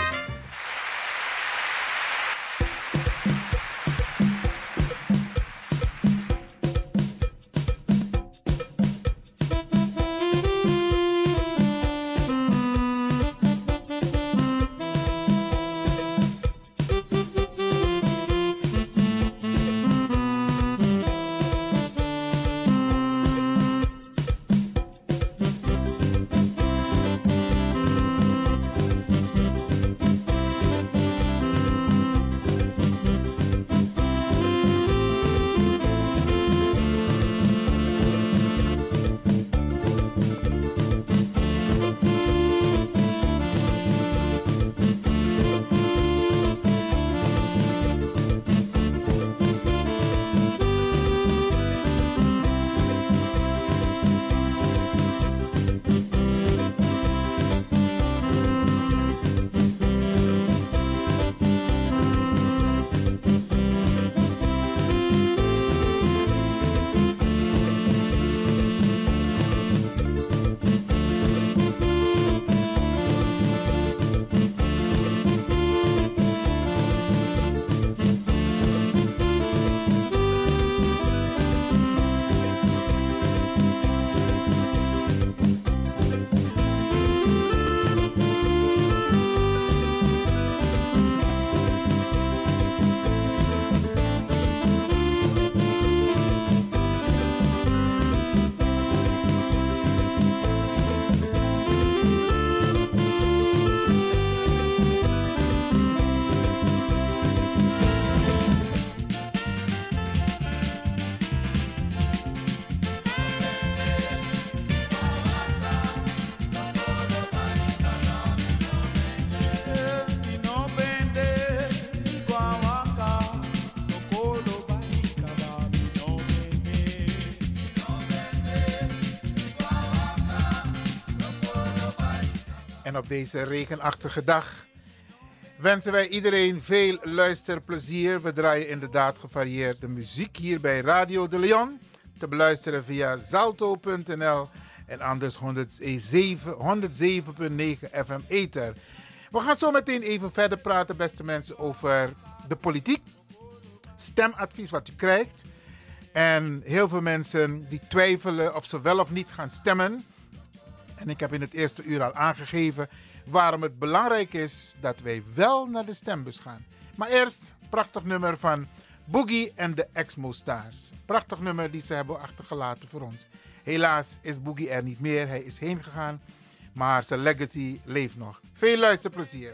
Deze regenachtige dag wensen wij iedereen veel luisterplezier. We draaien inderdaad gevarieerde muziek hier bij Radio de Leon. Te beluisteren via zalto.nl en anders 107.9 FM Ether. We gaan zo meteen even verder praten, beste mensen, over de politiek. Stemadvies wat u krijgt. En heel veel mensen die twijfelen of ze wel of niet gaan stemmen. En ik heb in het eerste uur al aangegeven waarom het belangrijk is dat wij wel naar de stembus gaan. Maar eerst, prachtig nummer van Boogie en de Exmo Stars. Prachtig nummer die ze hebben achtergelaten voor ons. Helaas is Boogie er niet meer, hij is heen gegaan. Maar zijn legacy leeft nog. Veel luisterplezier.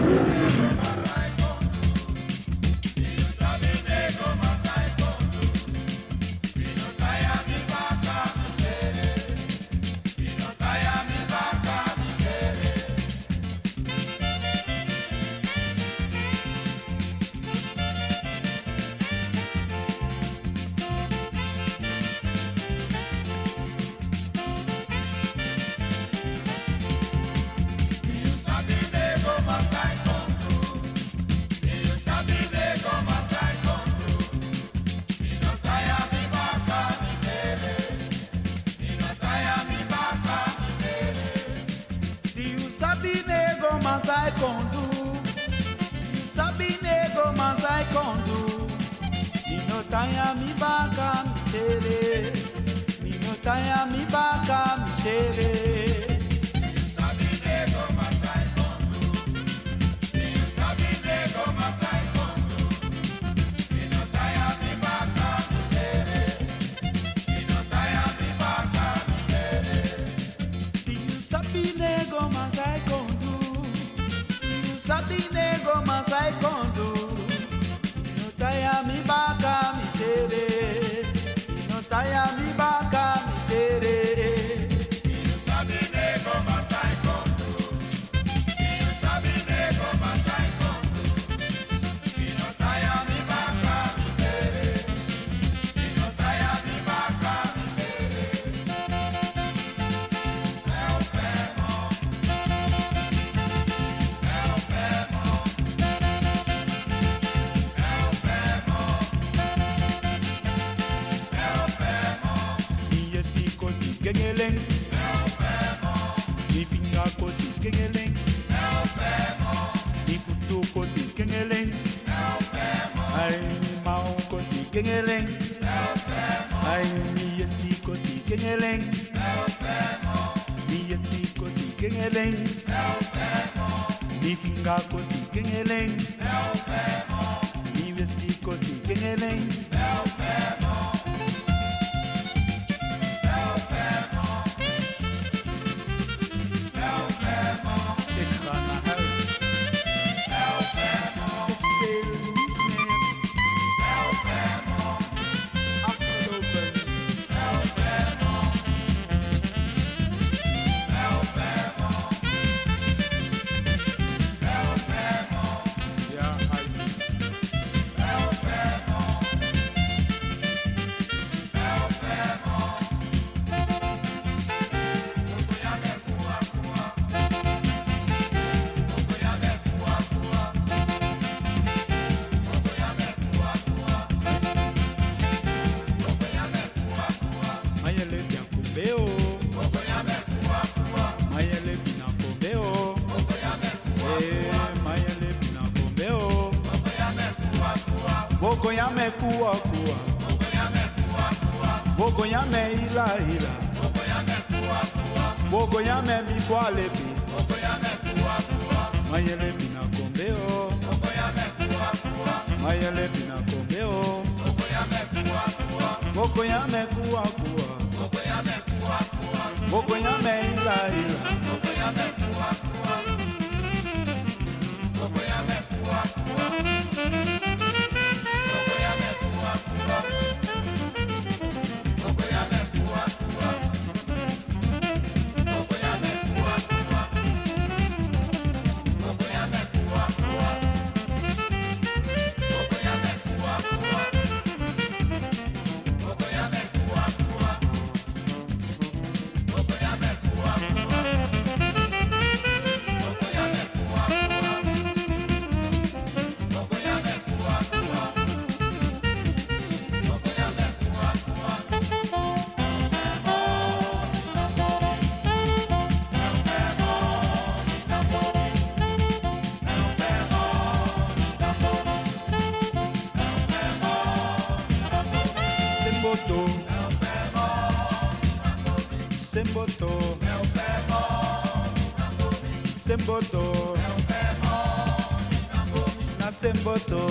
Na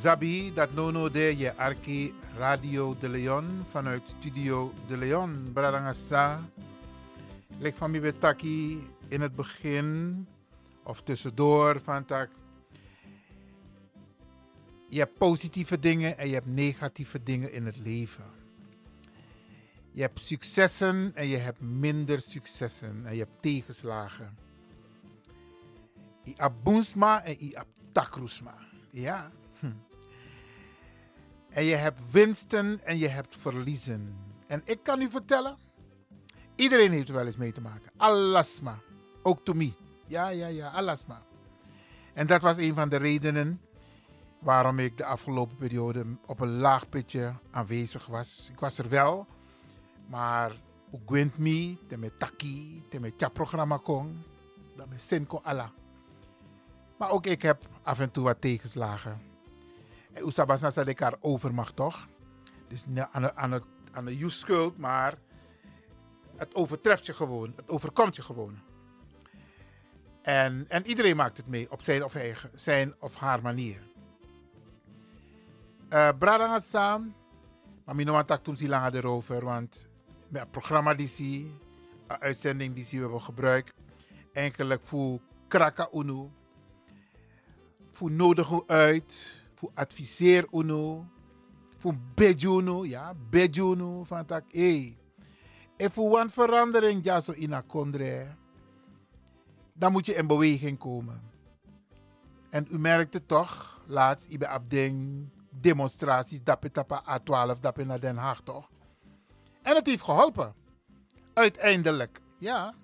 Zabi, dat nono de je arki Radio de Leon vanuit Studio de Leon, Bradangasa. Lek van mi betaki in het begin of tussendoor van tak. Je hebt positieve dingen en je hebt negatieve dingen in het leven. Je hebt successen en je hebt minder successen en je hebt tegenslagen. I abundsma en i takrusma. Ja. En je hebt winsten en je hebt verliezen. En ik kan u vertellen, iedereen heeft er wel eens mee te maken. Alasma. Ook to me. Ja, ja, ja, alasma. En dat was een van de redenen waarom ik de afgelopen periode op een laag pitje aanwezig was. Ik was er wel, maar ook gwint me, te met taki, te met programma kon, dat met sinko ala. Maar ook ik heb af en toe wat tegenslagen. Oesabas na ik haar overmacht toch? Dus aan de, aan, de, aan de schuld, maar het overtreft je gewoon. Het overkomt je gewoon. En, en iedereen maakt het mee op zijn of, eigen, zijn of haar manier. Uh, Brada Sam, maar ik want ik toen zie langer erover, want met het programma die zie, uitzending die zie we hebben gebruikt, eigenlijk voor kraka unu, voor nodig uit, voor adviseer uno, voor bejuno, ja, bejuno, van tak, hey, en voor een verandering, ja, zo in dan moet je in beweging komen. En u merkt het toch, laatst, ik ben abding demonstraties, dat tapa A12, dat naar Den Haag, toch? En het heeft geholpen. Uiteindelijk, ja.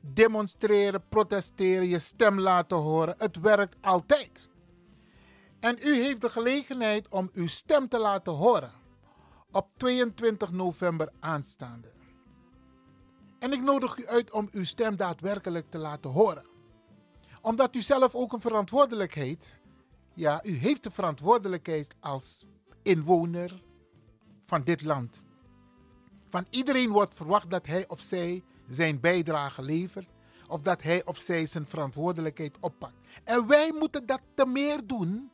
Demonstreren, protesteren, je stem laten horen, het werkt altijd. En u heeft de gelegenheid om uw stem te laten horen op 22 november aanstaande. En ik nodig u uit om uw stem daadwerkelijk te laten horen. Omdat u zelf ook een verantwoordelijkheid, ja, u heeft de verantwoordelijkheid als inwoner van dit land. Van iedereen wordt verwacht dat hij of zij zijn bijdrage levert, of dat hij of zij zijn verantwoordelijkheid oppakt. En wij moeten dat te meer doen,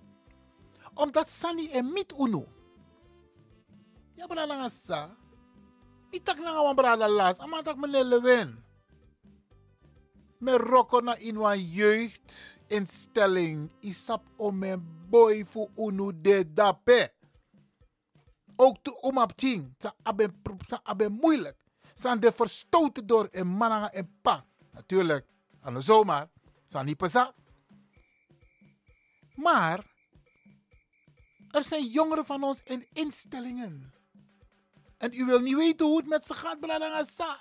omdat Sani en Mit Uno. Ja, maar dan sa. Mi tak na wan brada las, ama tak meneer. Me roko na in wan jeugdinstelling, isap om mijn boy voor unu de dape. Ook te om op ting, sa abe, sa abe moeilijk. Zijn de verstoten door een mananga en pa. Natuurlijk, aan de zomer, zijn niet pesa. Maar, er zijn jongeren van ons in instellingen. En u wil niet weten hoe het met ze gaat, Bradangasa.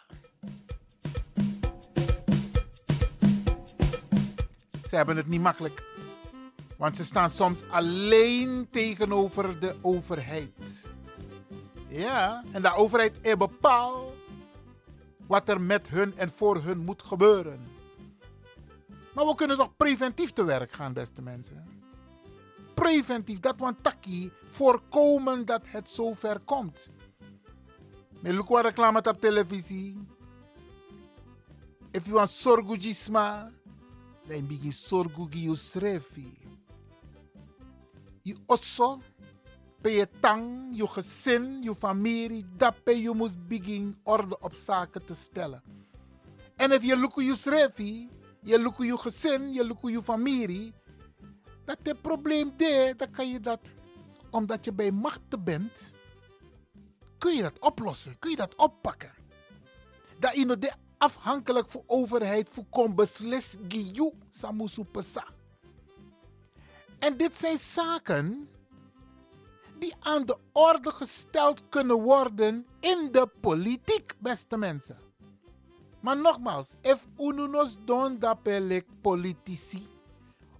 Ze hebben het niet makkelijk. Want ze staan soms alleen tegenover de overheid. Ja, en de overheid is bepaald wat er met hun en voor hun moet gebeuren. Maar we kunnen toch preventief te werk gaan, beste mensen. Preventief, dat want taki voorkomen dat het zover komt. Me look wat reclame op televisie. If you want sorgujisma, dan begin sorgugi you srefi. Osso, pe je tang, je gezin, je familie, dat pe je moet begin orde op zaken te stellen. En if je look je je look je gezin, je look je familie, dat het probleem de, dan kan je dat, omdat je bij machten bent, kun je dat oplossen, kun je dat oppakken. Dat je de afhankelijk van overheid voor kon beslis giyu samusu pesa. En dit zijn zaken die aan de orde gesteld kunnen worden in de politiek, beste mensen. Maar nogmaals, if ununos don dapelik politici,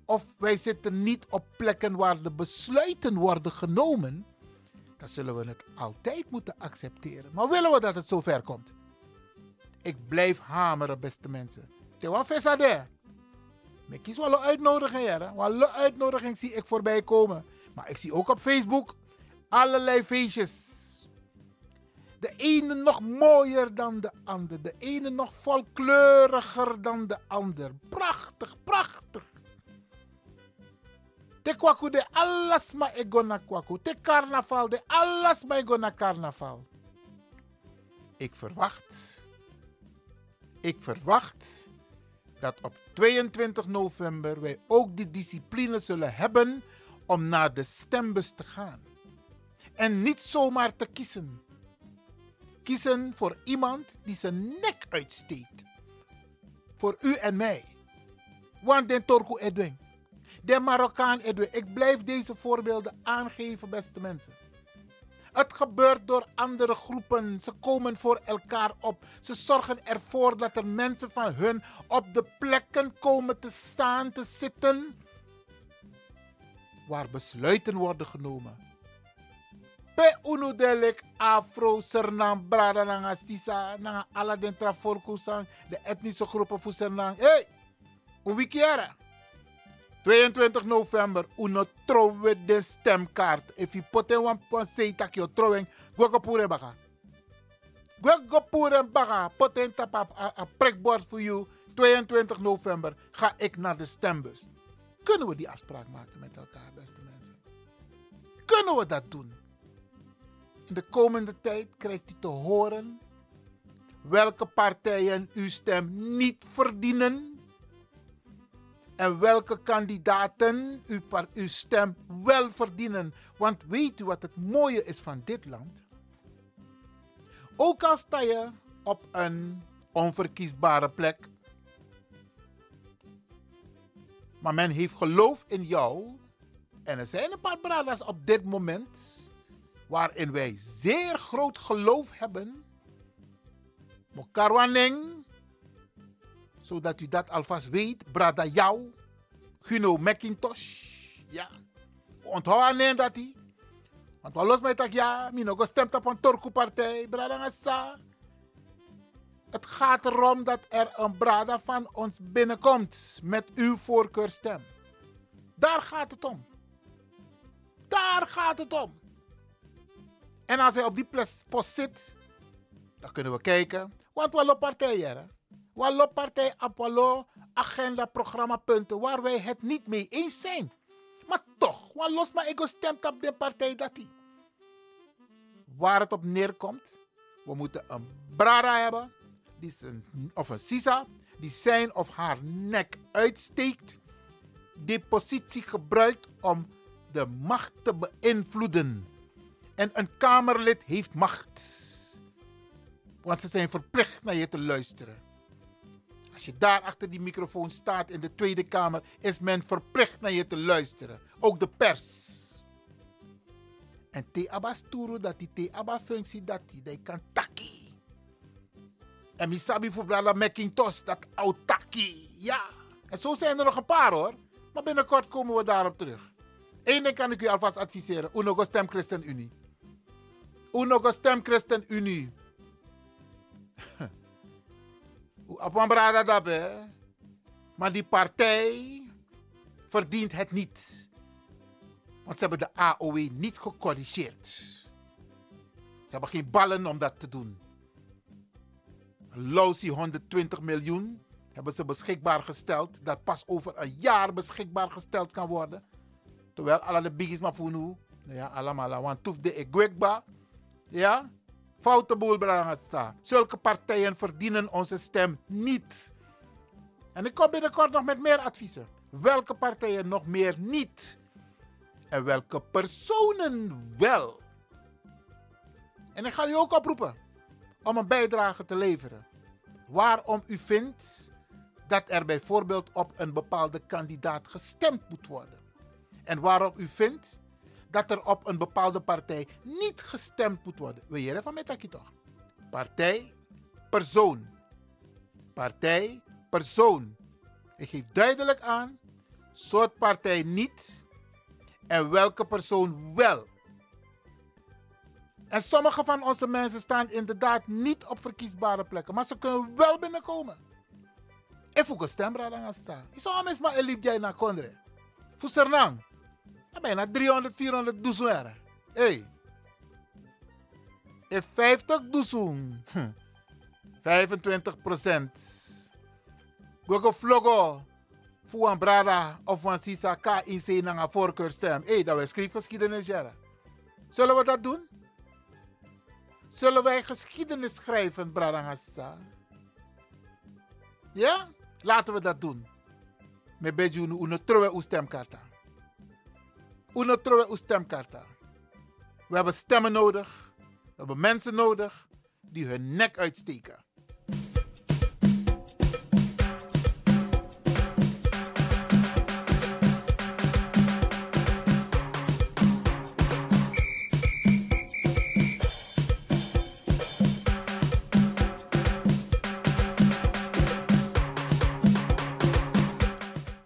of wij zitten niet op plekken waar de besluiten worden genomen, dan zullen we het altijd moeten accepteren. Maar willen we dat het zover komt? Ik blijf hameren, beste mensen. Tewa Vesade. Ik kies wel een uitnodiging, hè. Wel een uitnodiging zie ik voorbij komen. Maar ik zie ook op Facebook allerlei feestjes. De ene nog mooier dan de ander. De ene nog volkleuriger dan de ander. Prachtig, prachtig. Te kwaku de alles ma ego na kwaku. Te carnaval de alles ma ego na carnaval. Ik verwacht. Ik verwacht dat op 22 november wij ook de discipline zullen hebben om naar de stembus te gaan. En niet zomaar te kiezen. Kiezen voor iemand die zijn nek uitsteekt. Voor u en mij. Want den Torku Edwin. De Marokkaan Edwin. Ik blijf deze voorbeelden aangeven, beste mensen. Het gebeurt door andere groepen. Ze komen voor elkaar op. Ze zorgen ervoor dat er mensen van hun op de plekken komen te staan, te zitten. Waar besluiten worden genomen. Pe unu delik afro sernam brada nanga sisa nanga ala den traforkusang de etnische groepen voor sernam. Hey. 22 november, uno trouwe de stemkaart. If you put in one point say tak yo trouwing, go pure baka. Go pure baka, put in tap a, a voor you. 22 november ga ik naar de stembus. Kunnen we die afspraak maken met elkaar, beste mensen? Kunnen we dat doen? In de komende tijd krijgt u te horen welke partijen uw stem niet verdienen en welke kandidaten uw, uw stem wel verdienen. Want weet u wat het mooie is van dit land? Ook al sta je op een onverkiesbare plek, maar men heeft geloof in jou. En er zijn een paar bradas op dit moment waarin wij zeer groot geloof hebben. Mokarwaneng, zodat u dat alvast weet. Brada jou, Guno McIntosh. Ja, onthoud aan dat hij. Want wat los mij tak ja, mi nog gestemd op een Turku-partij, brada Ngassa. Het gaat erom dat er een brada van ons binnenkomt met uw voorkeurstem. Daar gaat het om. Daar gaat het om. En als hij op die post zit, dan kunnen we kijken. Want we hebben partijen. Hebben partij Apollo, agenda, programmapunten waar wij het niet mee eens zijn. Maar toch, wat los maar ik stemt op de partij dat die. Waar het op neerkomt, we moeten een Brada hebben, die zijn, of een Sisa, die zijn of haar nek uitsteekt, die positie gebruikt om de macht te beïnvloeden. En een Kamerlid heeft macht. Want ze zijn verplicht naar je te luisteren. Als je daar achter die microfoon staat in de Tweede Kamer, is men verplicht naar je te luisteren. Ook de pers. En te abas dat die te aba functie dat die, die kan taki. En misabi voor Brada Macintosh, dat autaki. Ja. En zo zijn er nog een paar hoor. Maar binnenkort komen we daarop terug. Eén ding kan ik u alvast adviseren. Uno stem ChristenUnie. Uno stem ChristenUnie. Een brada. Maar die partij verdient het niet. Want ze hebben de AOW niet gecorrigeerd. Ze hebben geen ballen om dat te doen. Lousy 120 miljoen hebben ze beschikbaar gesteld. Dat pas over een jaar beschikbaar gesteld kan worden. Terwijl alle de biggies maar voor nu. Ja, allemaal. Want toef de ekwekba. Ja? Foute boel brangasa. Zulke partijen verdienen onze stem niet. En ik kom binnenkort nog met meer adviezen. Welke partijen nog meer niet? En welke personen wel? En ik ga u ook oproepen om een bijdrage te leveren. Waarom u vindt dat er bijvoorbeeld op een bepaalde kandidaat gestemd moet worden. En waarom u vindt dat er op een bepaalde partij niet gestemd moet worden. Wil je van met toch? Partij, persoon. Partij, persoon. Ik geef duidelijk aan, soort partij niet en welke persoon wel. En sommige van onze mensen staan inderdaad niet op verkiesbare plekken, maar ze kunnen wel binnenkomen. En voor stemra dan staan. Is al mes maar elip jij naar Kondre. Voor Sernang. Bijna 300, 400 doezoen. Hey. En 50 doezoen. 25 procent. Gogo vlogo. Voor een brada of een sisa ka in naar een voorkeurstem. Hé, hey, dat we schrijfgeschiedenis jaren. Zullen we dat doen? Zullen wij geschiedenis schrijven, brada Hassa? Ja? Laten we dat doen. Met beetje uno trowe uw stemkarta. Uno trowe uw stemkarta. We hebben stemmen nodig. We hebben mensen nodig die hun nek uitsteken.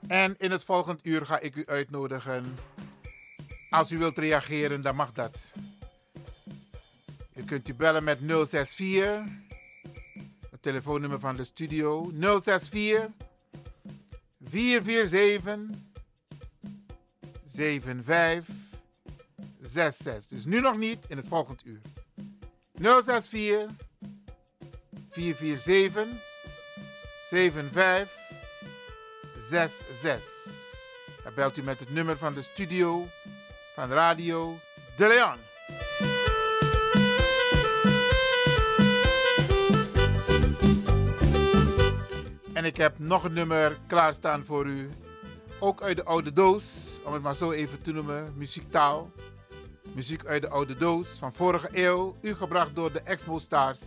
En in het volgende uur ga ik u uitnodigen. Als u wilt reageren, dan mag dat. U kunt u bellen met 064. Het telefoonnummer van de studio. 064 447 7566. Dus nu nog niet, in het volgende uur. 064 447 75 66. Dan belt u met het nummer van de studio van Radio De Leon. En ik heb nog een nummer klaarstaan voor u. Ook uit de oude doos, om het maar zo even te noemen, muziektaal. Muziek uit de oude doos van vorige eeuw, u gebracht door de Expo Stars.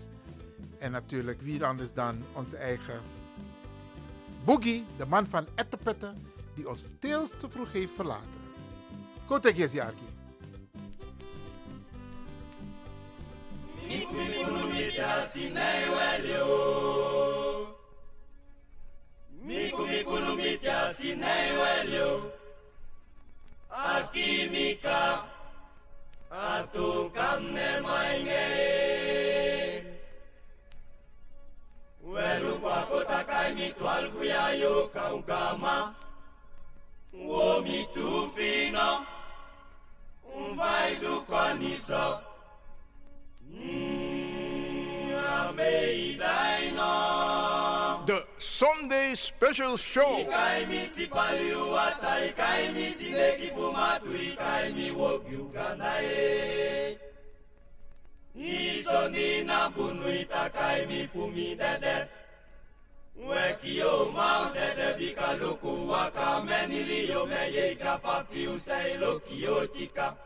En natuurlijk wie anders dan onze eigen Boogie, de man van Ettepetten, die ons veel te vroeg heeft verlaten. Quanto é que é esse arco? Miku mikunu mitya sinaiwelio Akimika Atukamne maenge. Welu kwako takai mitwalvu ya yo kaukama Wo mitufino tu fino Umfai du koniso The Sunday Special Show. Ikai mi si paliuata, ikai mi si neki fumatu, ikai mi wogi uganda e. Iso ni na bunu itakai mi fumi dede. Weki yo mau dede bika luku waka menili yo meye gafa fiu sei loki yo chika.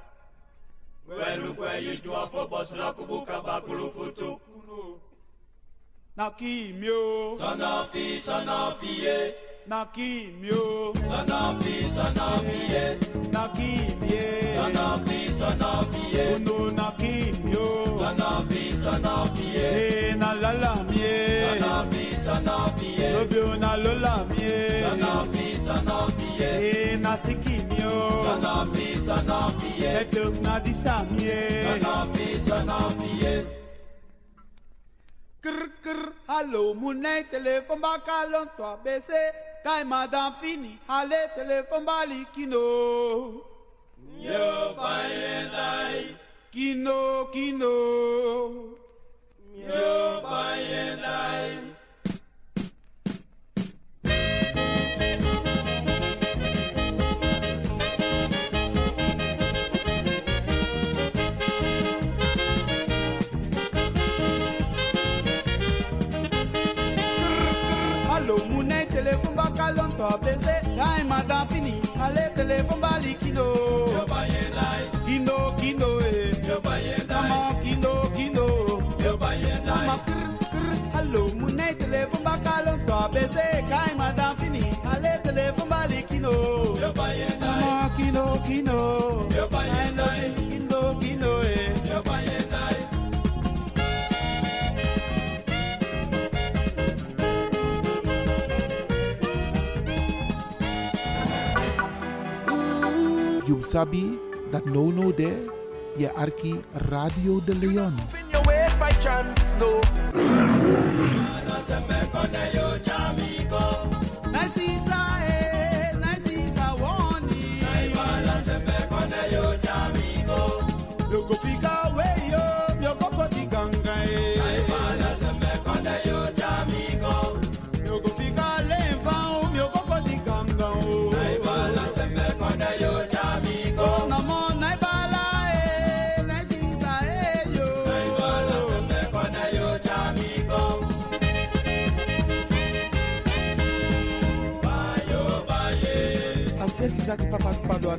kwenu kweyitwa fobosila kubuka bakulufutu nakimio sanafi sanafiye nakimio na sanafiye nakimie sanafi sanafiye ono nakimio sanafi Na nalalamie sanafi sanafiye lobio nalolamie sanafi na nasiki Zanofi, Zanofi, yeah. Dok na toi baissé. Kai madame fini, allez, téléphone balikino. Yo payenai. Kino, kino. Yo payenai. stop blessé time a dan fini allez téléphone bali kindo yo baye lai Kino, sabi that no no there, je arki Radio de Leon.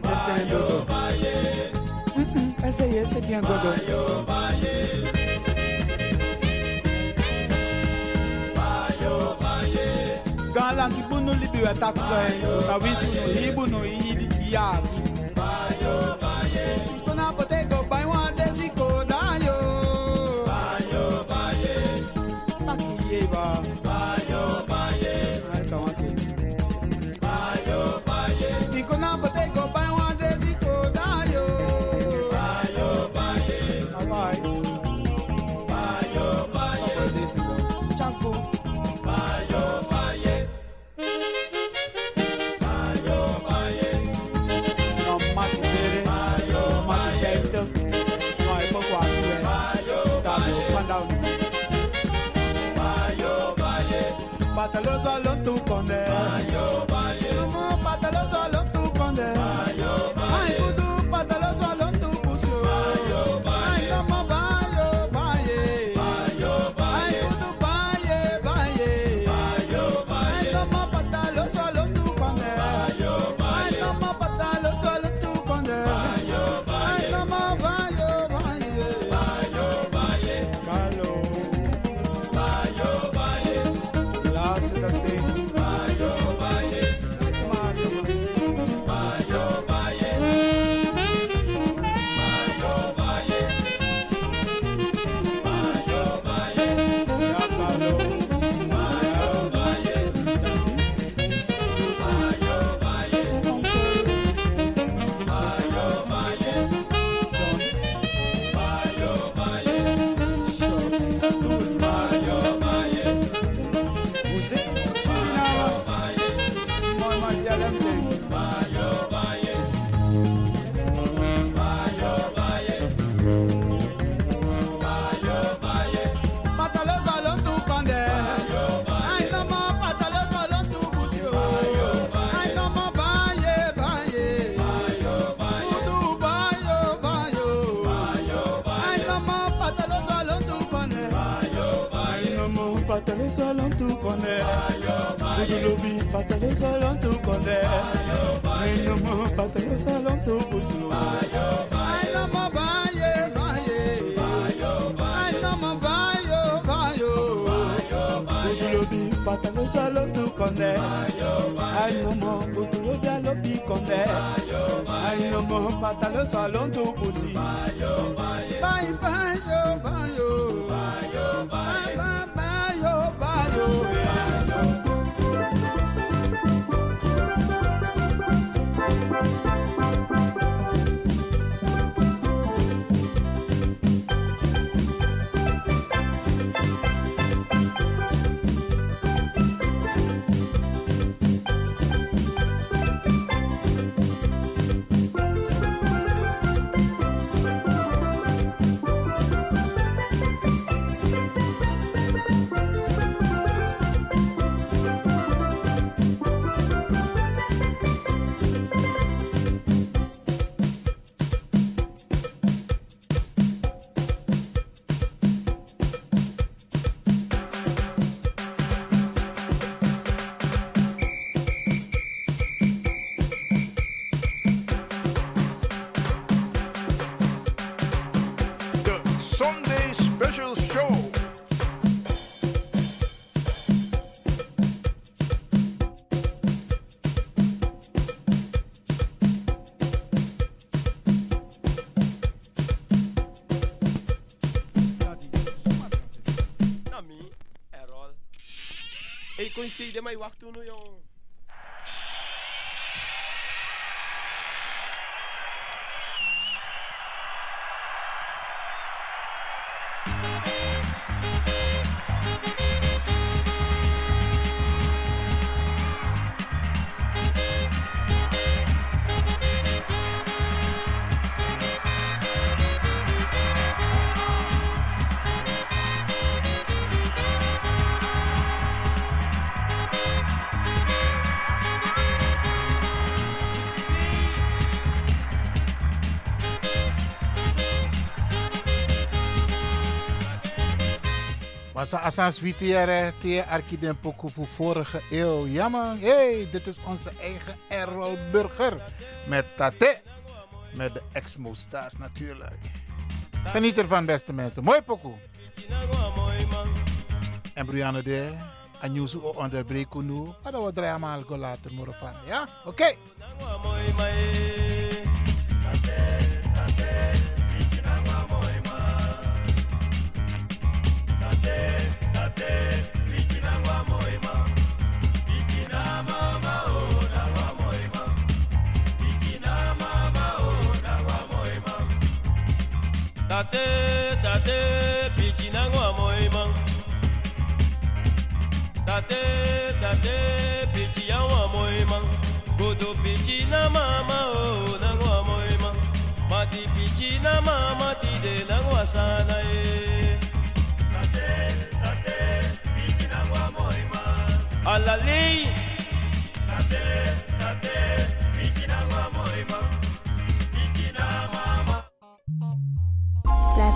dodo. Mm-mm, I say yes, I can go go. Galanti bunu libi wetakusa, utawisi, ibunu, iidi, iyaa, seul on tout connaît. Boudouloubi, pas le seul on tout connaît. Aïe, pas le seul on tout poussou. Aïe, maman, coincide mij wacht toen, jong. Masa asan switiere te arkiden poku voor vorige eeuw. Ja man, hey, dit is onze eigen Errol Burger. Met Tate. Met de ex-moesta's natuurlijk. Geniet ervan beste mensen. Mooi poku. En Brianne de. Anyusu o onderbreken nu. Maar dat we maar alcohol later morgen. Ja? Oké. Tate, tate, pichina ngwa moima. Tate, tate, pichia ngwa moima. Godo pichina mama o na ngwa moima. Mati pichina mama ti de na ngwa sana e. Tate, tate, pichina ngwa moima. Alali. Tate, tate, pichina ngwa moima.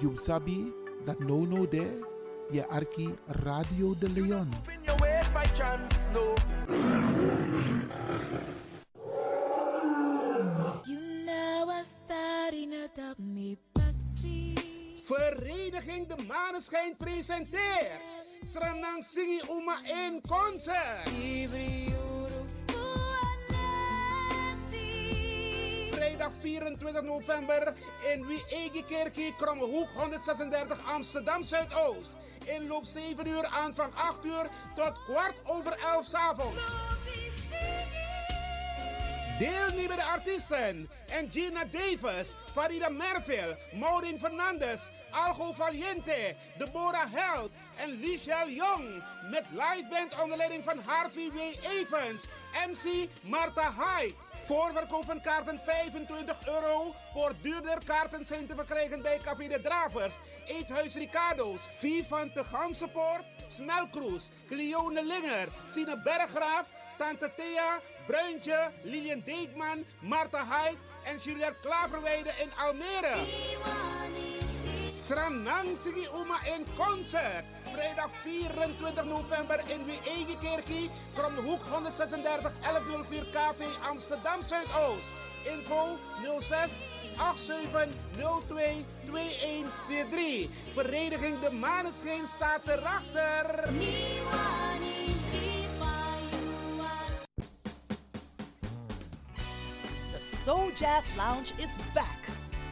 Jum sabi that no no there, ye arki Radio de Leon. Vereniging de Maneschijn presenteert Sranang Singi Uma in concert. Vrijdag 24 november in Wie-Egi-Kerkie, Krommehoek 136 Amsterdam Zuidoost. Inloop 7 uur, aanvang 8 uur tot kwart over 11 s avonds. Deelnemende artiesten: Gina Davis, Farida Merville, Maureen Fernandes, Algo Valiente, Deborah Held en Lichelle Jong. Met liveband onder leiding van Harvey W. Evans, MC Marta Hyde. Voorverkoop van kaarten 25 euro. Voor duurder kaarten zijn te verkrijgen bij Café de Dravers, Eethuis Ricardo's, Vivan de Gansenpoort, Smelkroes, Cleone Linger, Sine Berggraaf, Tante Thea, Bruintje, Lilian Deekman, Marta Hyde en Juliette Klaverweide in Almere. Sranang Sigi Uma in concert. Vrijdag 24 november in Wiegekerkie, Kromhoek 136 1104 KV Amsterdam Zuidoost. Info 06 8702 2143. Vereniging De Maneschijn staat erachter. The Soul Jazz Lounge is back.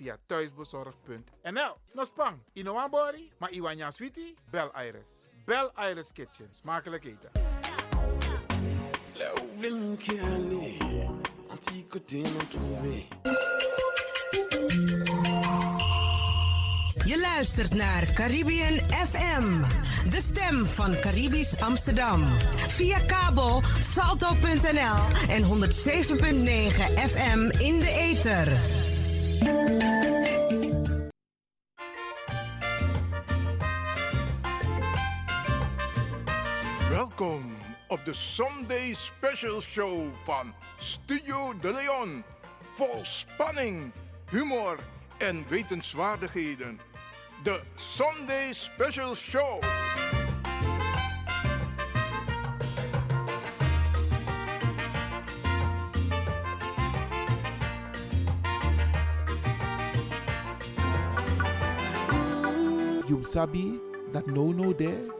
Via thuisbezorgd.nl. Nospang, Inoambori, maar Iwanya Sweetie, bel Iris. Bel Iris Kitchen. Smakelijk eten. Je luistert naar Caribbean FM, de stem van Caribisch Amsterdam. Via kabel salto.nl en 107.9 FM in de ether. De Sunday Special Show van Studio De Leon. Vol spanning, humor en wetenswaardigheden. De Sunday Special Show. You sabi that no no there,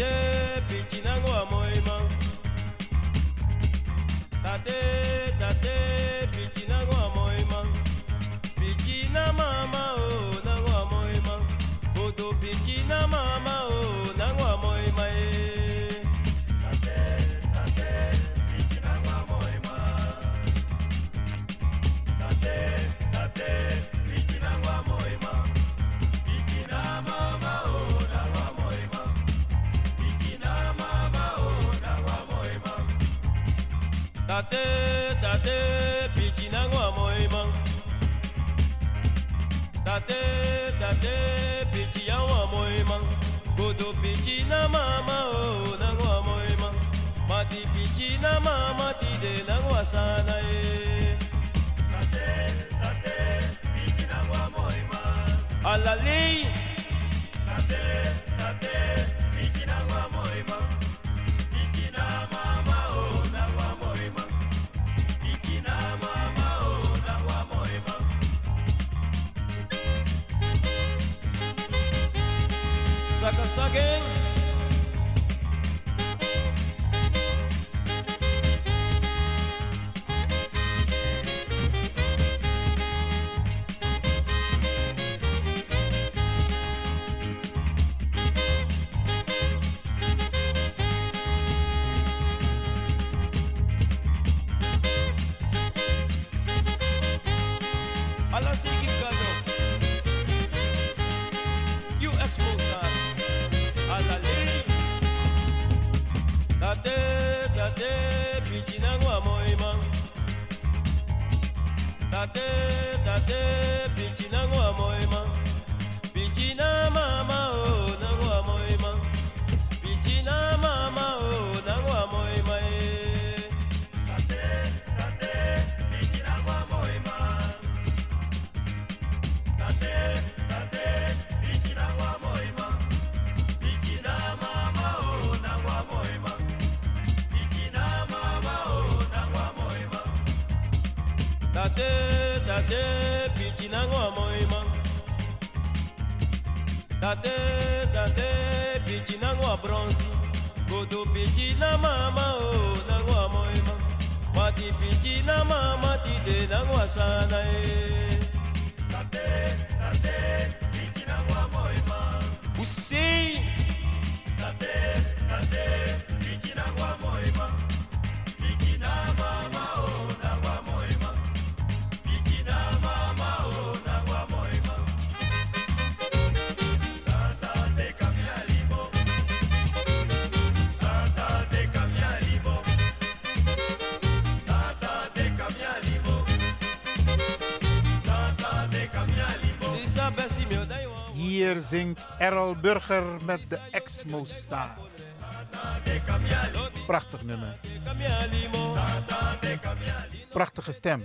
In your zingt Errol Burger met de Exmo Stars. Prachtig nummer. Prachtige stem.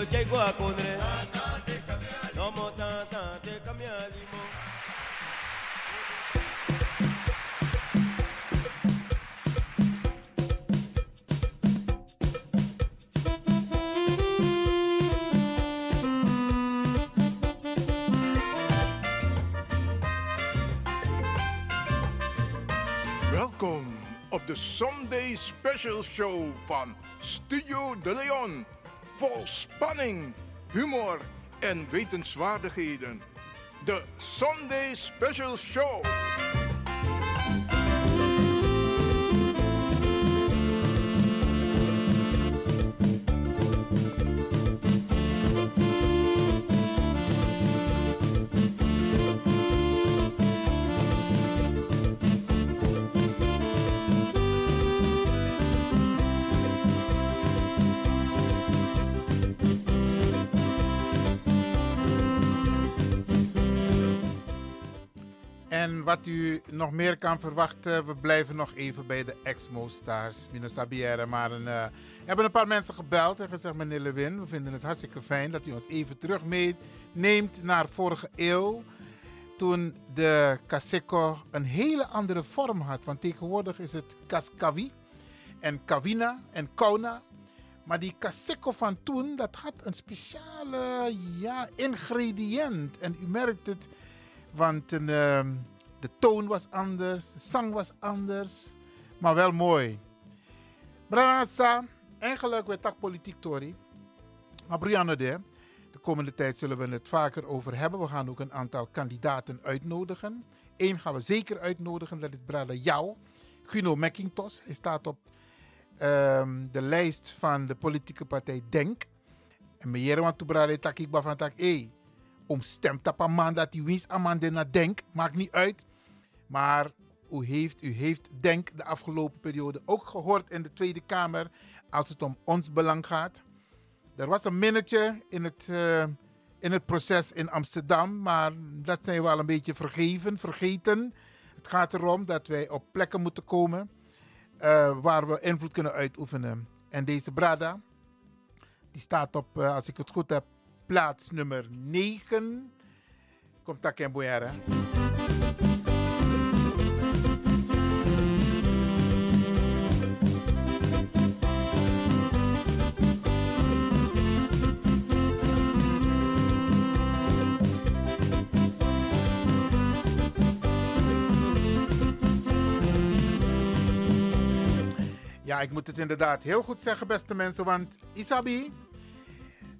de ti de mio chai gua konre. No mo tata te kamia limo. Welkom op de Sunday Special Show van Studio De Leon. Vol spanning, humor en wetenswaardigheden. De Sunday Special Show. U nog meer kan verwachten, we blijven nog even bij de Exmo Stars. Sabière, maar een, eh, hebben een paar mensen gebeld en gezegd, meneer Lewin, we vinden het hartstikke fijn dat u ons even terug meeneemt naar vorige eeuw. Toen de Kaseko een hele andere vorm had. Want tegenwoordig is het Kaskawi en Kawina en Kauna. Maar die Kaseko van toen, dat had een speciale ja, ingrediënt. En u merkt het, want een, ehm, de toon was anders, de zang was anders, maar wel mooi. Branasa, eigenlijk werd dat politiek Tori. Maar Brianna de, de komende tijd zullen we het vaker over hebben. We gaan ook een aantal kandidaten uitnodigen. Eén gaan we zeker uitnodigen, dat is Brada Jou, Guno McIntosh. Hij staat op ehm, de lijst van de politieke partij Denk. En meneer want Brada Takik van Tak, hey, om stemt op een man dat hij winst aan man Denk, maakt niet uit. Maar u heeft, u heeft Denk de afgelopen periode ook gehoord in de Tweede Kamer als het om ons belang gaat. Er was een minnetje in het, eh, in het proces in Amsterdam, maar dat zijn we al een beetje vergeven, vergeten. Het gaat erom dat wij op plekken moeten komen eh, waar we invloed kunnen uitoefenen. En deze Brada, die staat op, eh, als ik het goed heb, plaats nummer 9. Komt daar in Ja, ik moet het inderdaad heel goed zeggen, beste mensen. Want Isabi,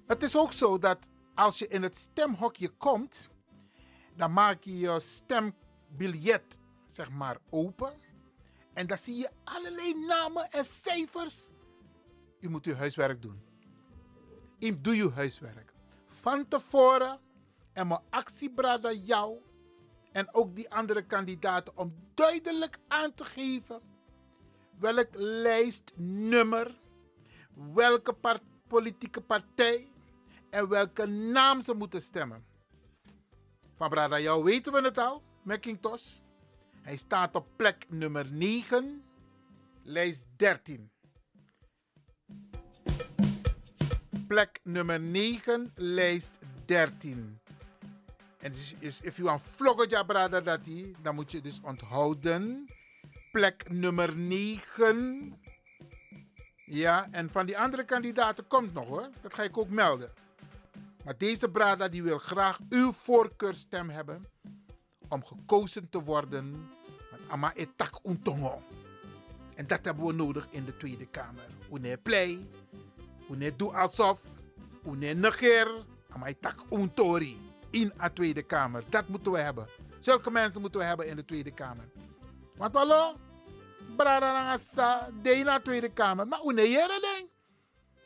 het is ook zo dat als je in het stemhokje komt, dan maak je je stembiljet zeg maar open. En dan zie je allerlei namen en cijfers. U moet uw huiswerk doen. U doe je huiswerk. Van tevoren en mijn actiebrada jou en ook die andere kandidaten om duidelijk aan te geven welk lijstnummer, welke politieke partij en welke naam ze moeten stemmen. Van Brada jou weten we het al, McIntosh. Hij staat op plek nummer 9, lijst 13. Plek nummer 9, lijst 13. En dus is, if you want vloggen, brada, dat die, dan moet je dus onthouden. Plek nummer 9. Ja, en van die andere kandidaten komt nog hoor. Dat ga ik ook melden. Maar deze Brada die wil graag uw voorkeurstem hebben om gekozen te worden. Ama etak untongo. En dat hebben we nodig in de Tweede Kamer. Une play, une doe alsof, une negeer, ama etak untori in de Tweede Kamer. Dat moeten we hebben. Zulke mensen moeten we hebben in de Tweede Kamer. Want Nangasa, de in de Tweede Kamer. Maar une jere ding.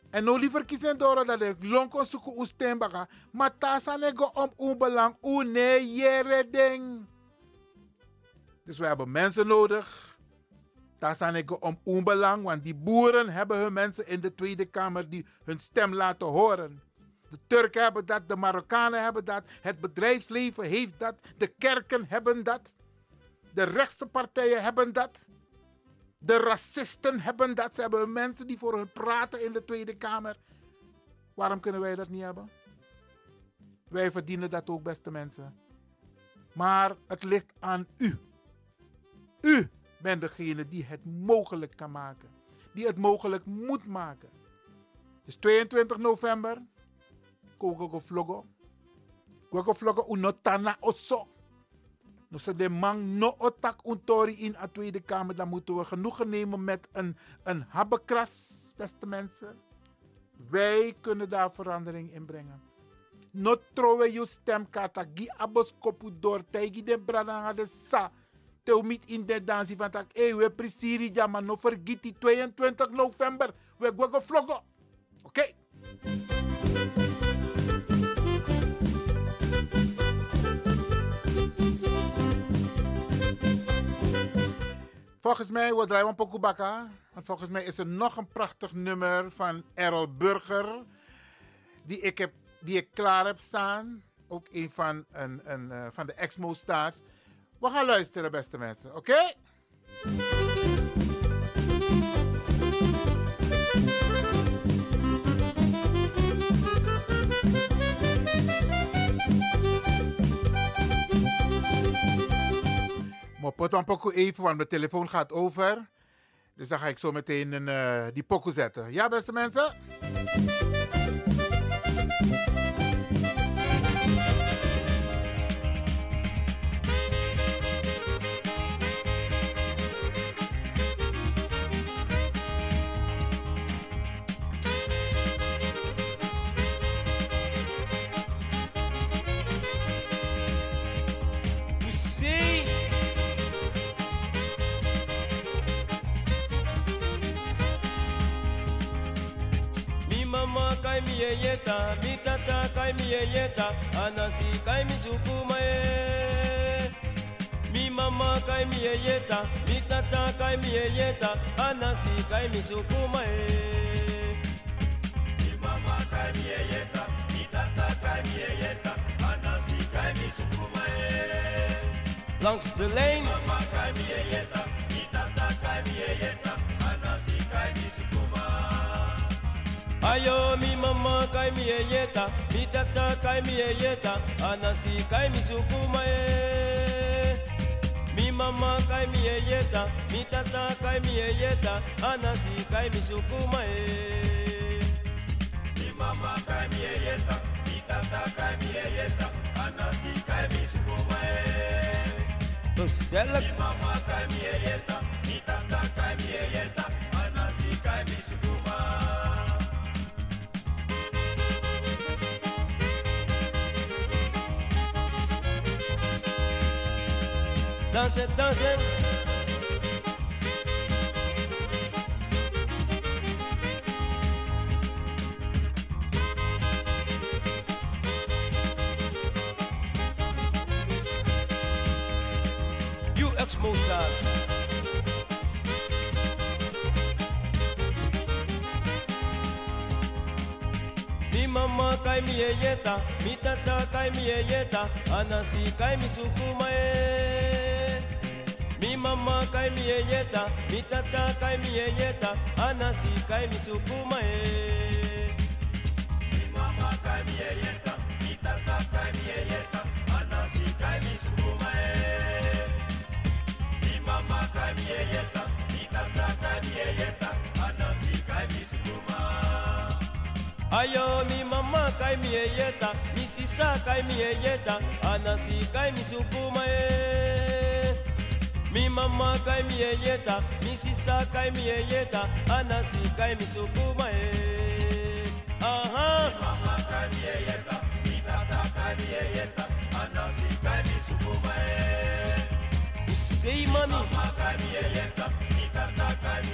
En nou liever kiezen door dat ik lonkon zoeken u stembaka. Maar tasa nego om uw belang. U nee jere ding. Dus we hebben mensen nodig. Tasa nego om uw belang. Want die boeren hebben hun mensen in de Tweede Kamer die hun stem laten horen. De Turken hebben dat, de Marokkanen hebben dat, het bedrijfsleven heeft dat, de kerken hebben dat, de rechtse partijen hebben dat, de racisten hebben dat. Ze hebben mensen die voor hun praten in de Tweede Kamer. Waarom kunnen wij dat niet hebben? Wij verdienen dat ook, beste mensen. Maar het ligt aan u. U bent degene die het mogelijk kan maken. Die het mogelijk moet maken. Het is 22 november. Koko vlogo. Koko vlogo unotana oso. Se de man no otak untori in a Tweede Kamer. Dan moeten we genoegen nemen met een, een habbekras, beste mensen. Wij kunnen daar verandering in brengen. No trowe je stemkata. Gi abos kopu door. Tegi de brada de sa. Teu mit in de dansie van tak. Hey, we presiri ja, maar no vergiet die 22 november. We gaan vloggen. Oké. Volgens mij, we draaien een pokoe bakka. Volgens mij is er nog een prachtig nummer van Errol Burger. Die ik, heb, die ik klaar heb staan. Ook een van, een, een, eh, van de Exmo Stars. We gaan luisteren, beste mensen. Oké? Maar pot een pokoe even, want mijn telefoon gaat over. Dus dan ga ik zo meteen een, eh, die pokoe zetten. Ja, beste mensen? Kai mi yeyeta, mi tata kai mi yeyeta, anasi kai mi sukuma e. Mi mama kai mi yeyeta, mi tata kai mi yeyeta, anasi kai mi sukuma e. Mi mama kai mi yeyeta, mi tata kai mi yeyeta, anasi kai mi sukuma e. Langs de lijn. Mama kai mi yeyeta, mi kai mi yeyeta, Ayo mi mama kai mi yeyeta, mi tata kai mi yeyeta, anasi kai mi sukuma e. Mi mama kai mi yeyeta, mi tata kai mi yeyeta, anasi kai mi sukuma e. Mi mama kai mi yeyeta, mi tata kai mi yeyeta, anasi kai mi sukuma e. Mi mama kai mi yeyeta, Dansen, dansen. You Expo stars. Mi mama kai mi yeyeta, mi tata kai mi yeyeta, anasi kai mi sukuma e. Mi mama kai mi yeyeta, mi tata kai mi yeyeta, anasi kai mi sukuma e. Mi mama kai mi mi tata kai mi kai mi sukuma e. Ayo mi mama kai mi yeyeta, mi sisa kai mi yeyeta, anasi kai mi sukuma e. Mi mama kai mi yeyeta, mi sisa kai mi yeyeta, anasi kai mi sukuma e. Aha. Mi mama kai mi yeyeta, mi tata kai mi yeyeta, anasi kai mi sukuma e. Usei mami. Mama kai mi mi tata kai mi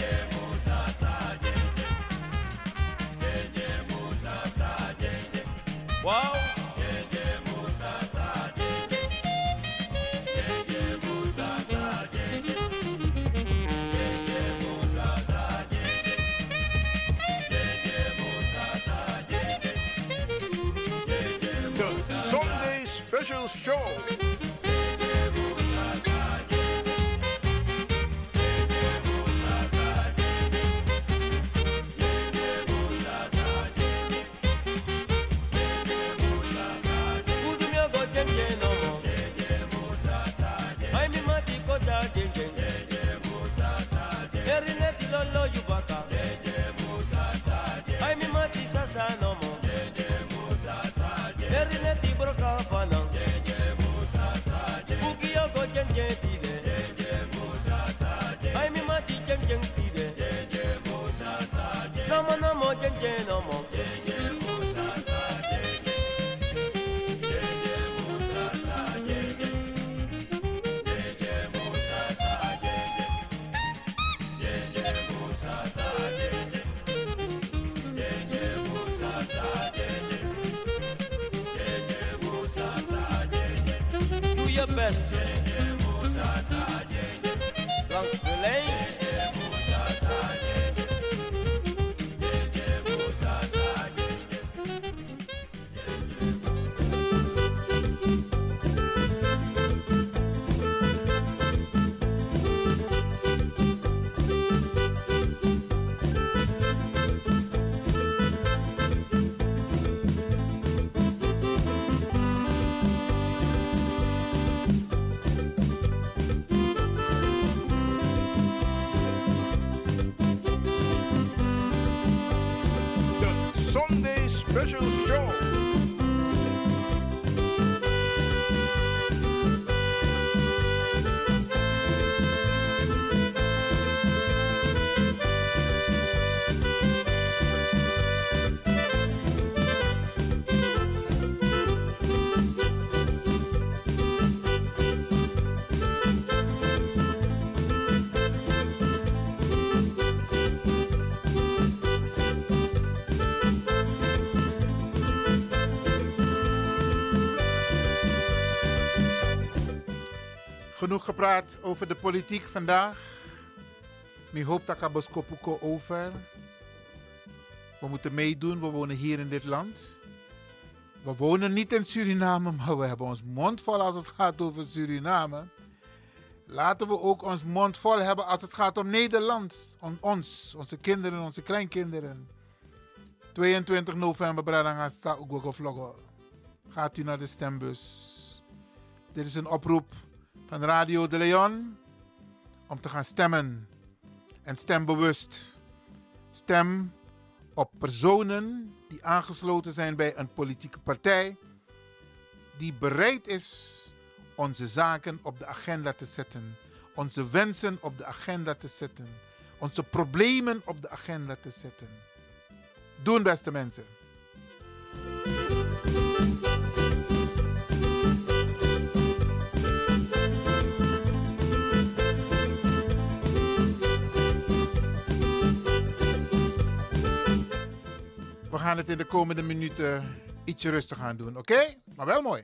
Show. けども Genoeg gepraat over de politiek vandaag. Ik hoop dat ik over. We moeten meedoen, we wonen hier in dit land. We wonen niet in Suriname, maar we hebben ons mond vol als het gaat over Suriname. Laten we ook ons mond vol hebben als het gaat om Nederland. Om ons, onze kinderen, onze kleinkinderen. 22 november, Bradangasta Vloggen. Gaat u naar de stembus. Dit is een oproep van Radio de Leon om te gaan stemmen. En stem bewust. Stem op personen die aangesloten zijn bij een politieke partij die bereid is onze zaken op de agenda te zetten, onze wensen op de agenda te zetten, onze problemen op de agenda te zetten. Doen, beste mensen. Gaan het in de komende minuten ietsje rustig aan doen, oké? Maar wel mooi.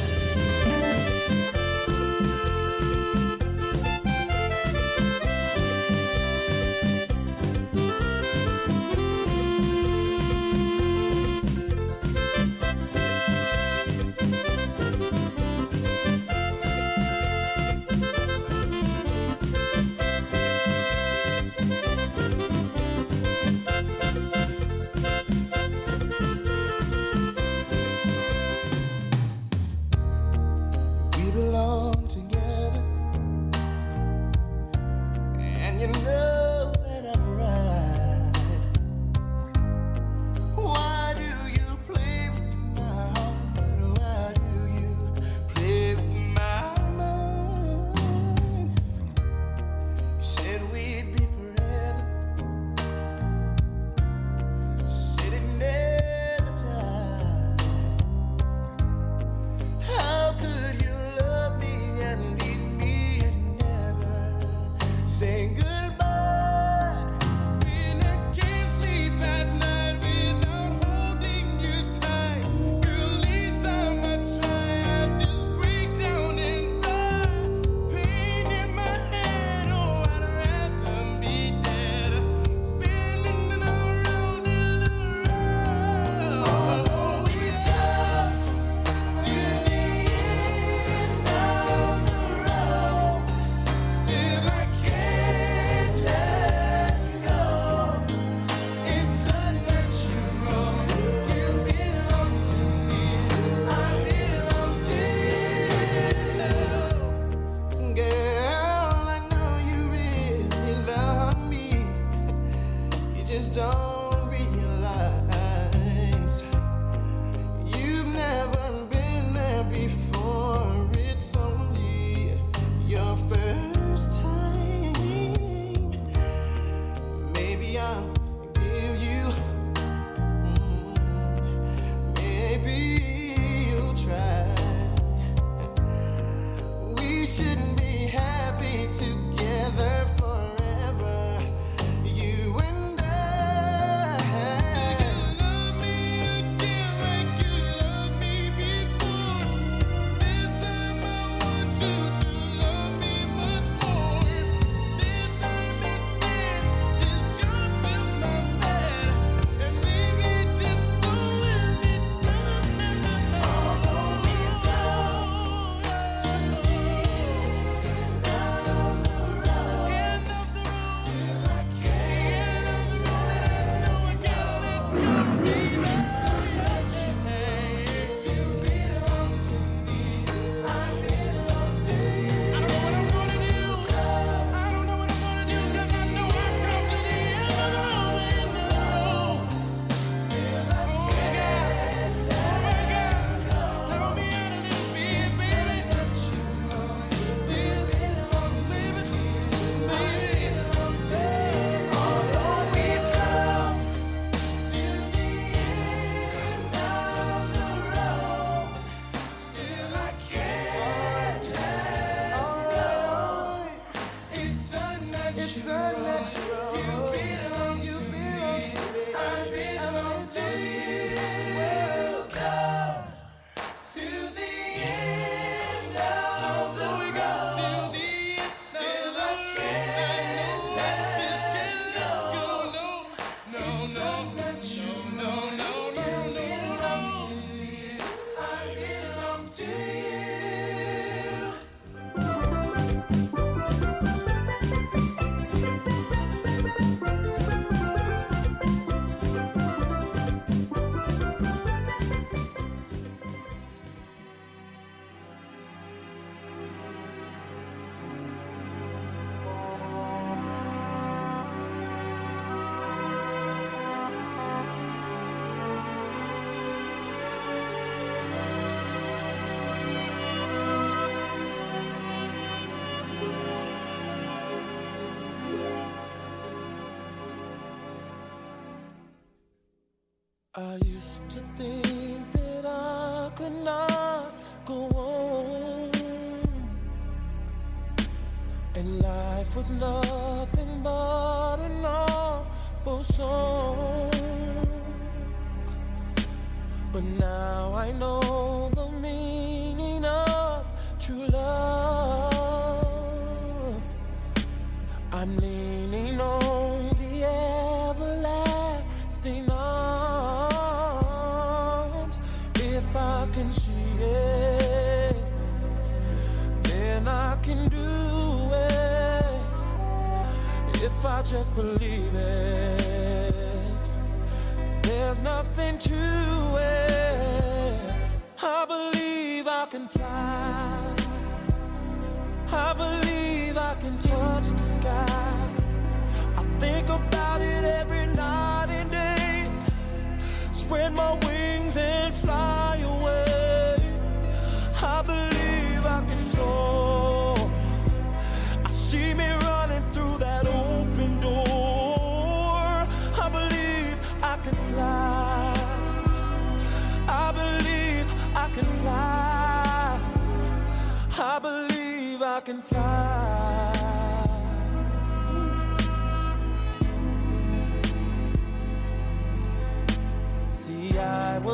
was love.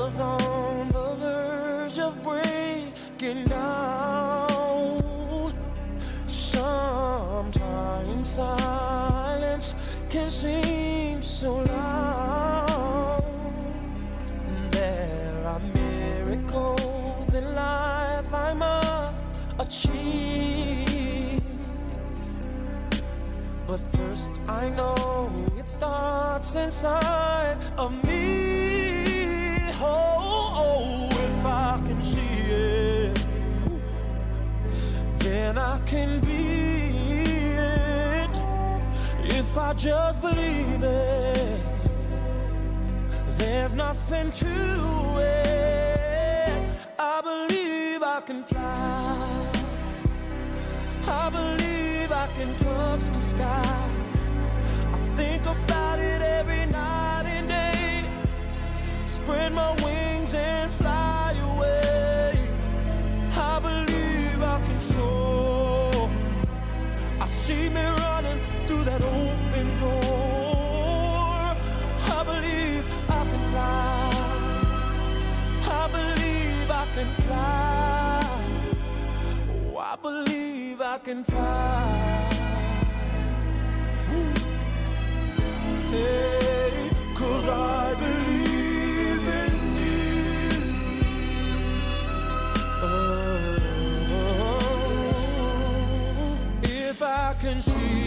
was on the verge of breaking down. Sometimes silence can seem so loud. There are miracles in life I must achieve. But first, I know it starts inside of me. can be it if I just believe it. There's nothing to it. I believe I can fly. I believe I can touch the sky. I think about it every night and day. Spread my wings and fly away. I believe I can soar see me running through that open door. I believe I can fly. I believe I can fly. Oh, I believe I can fly. Ooh. Hey, cause I see.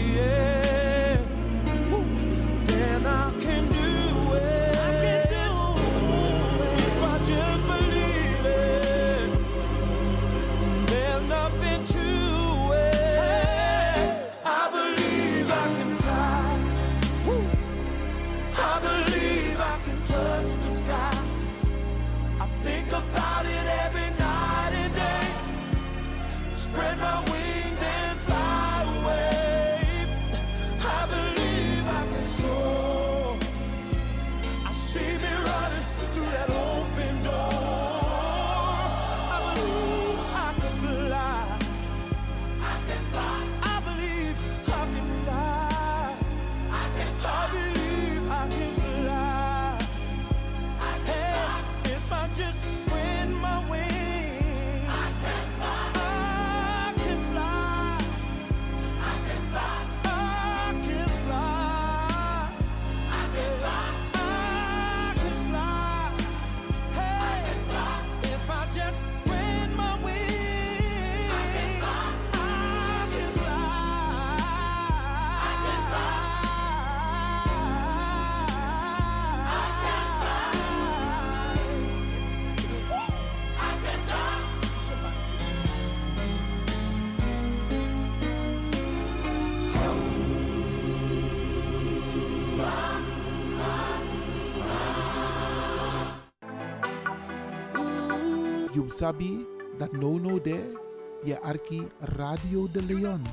sabi that no no there, arki Radio de Leon.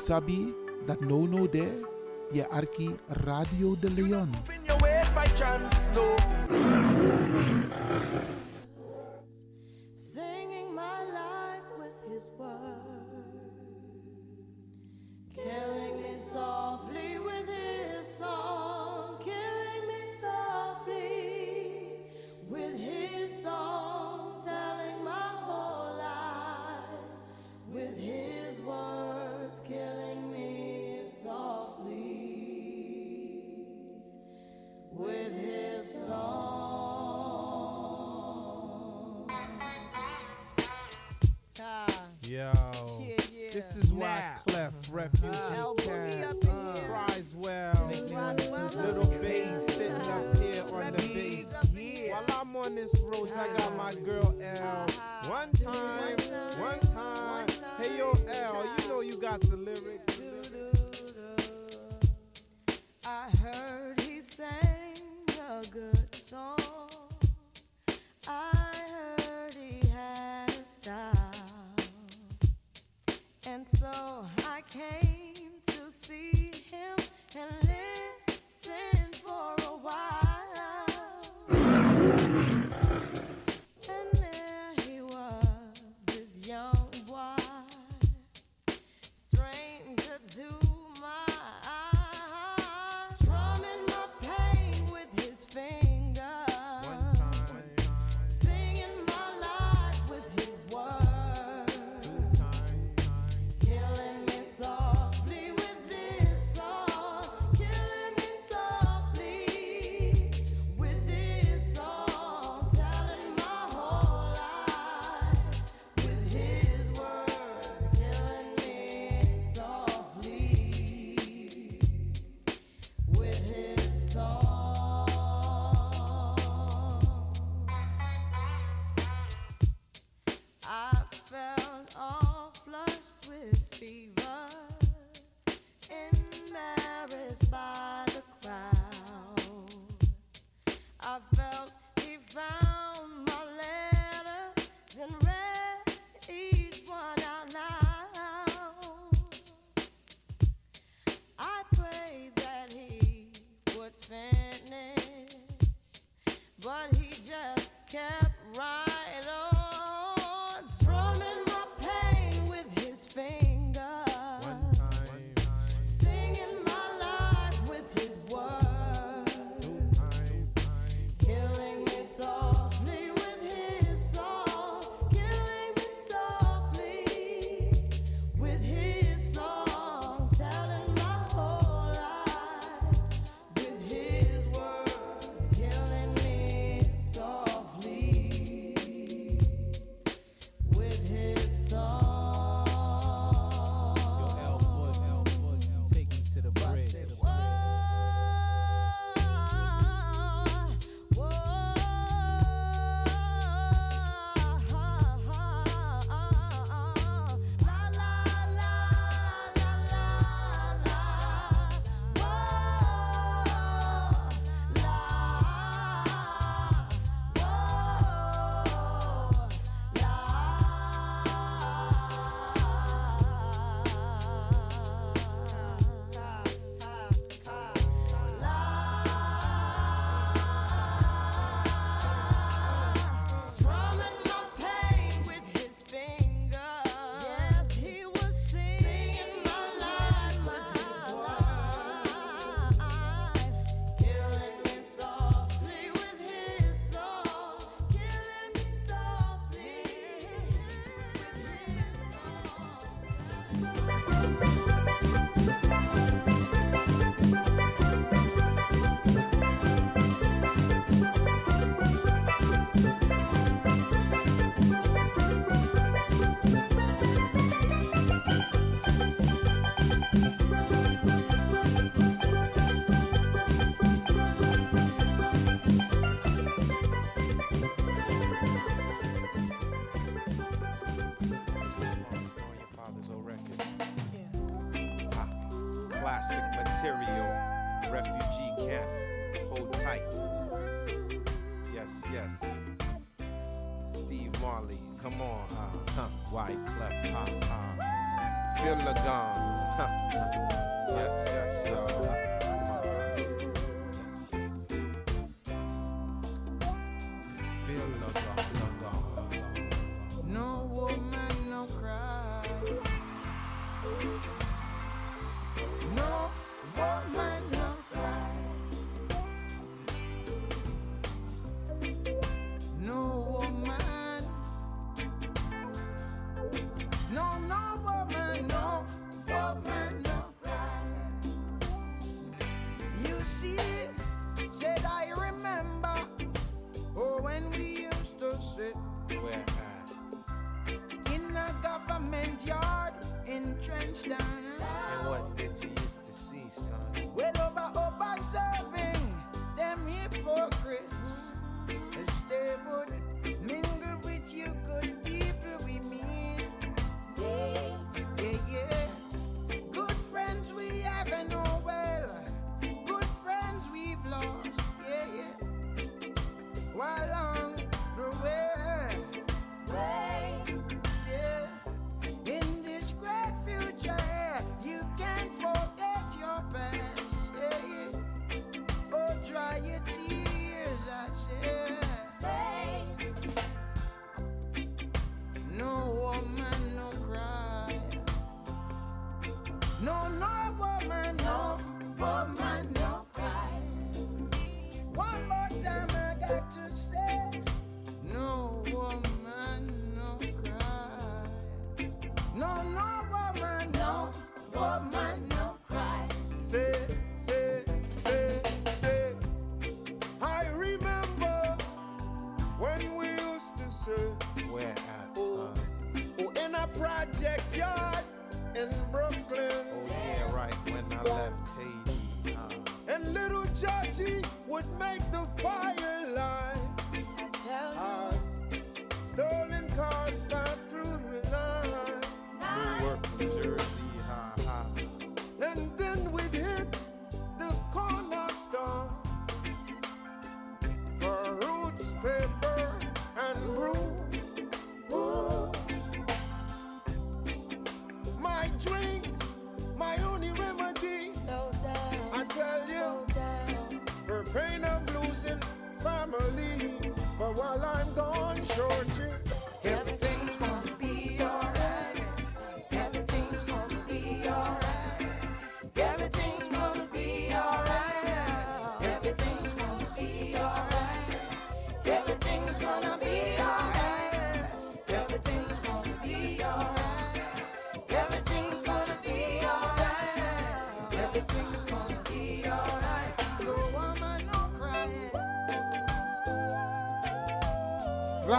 sabi that no no there, ya arki Radio de Leon. Singing my life with his words.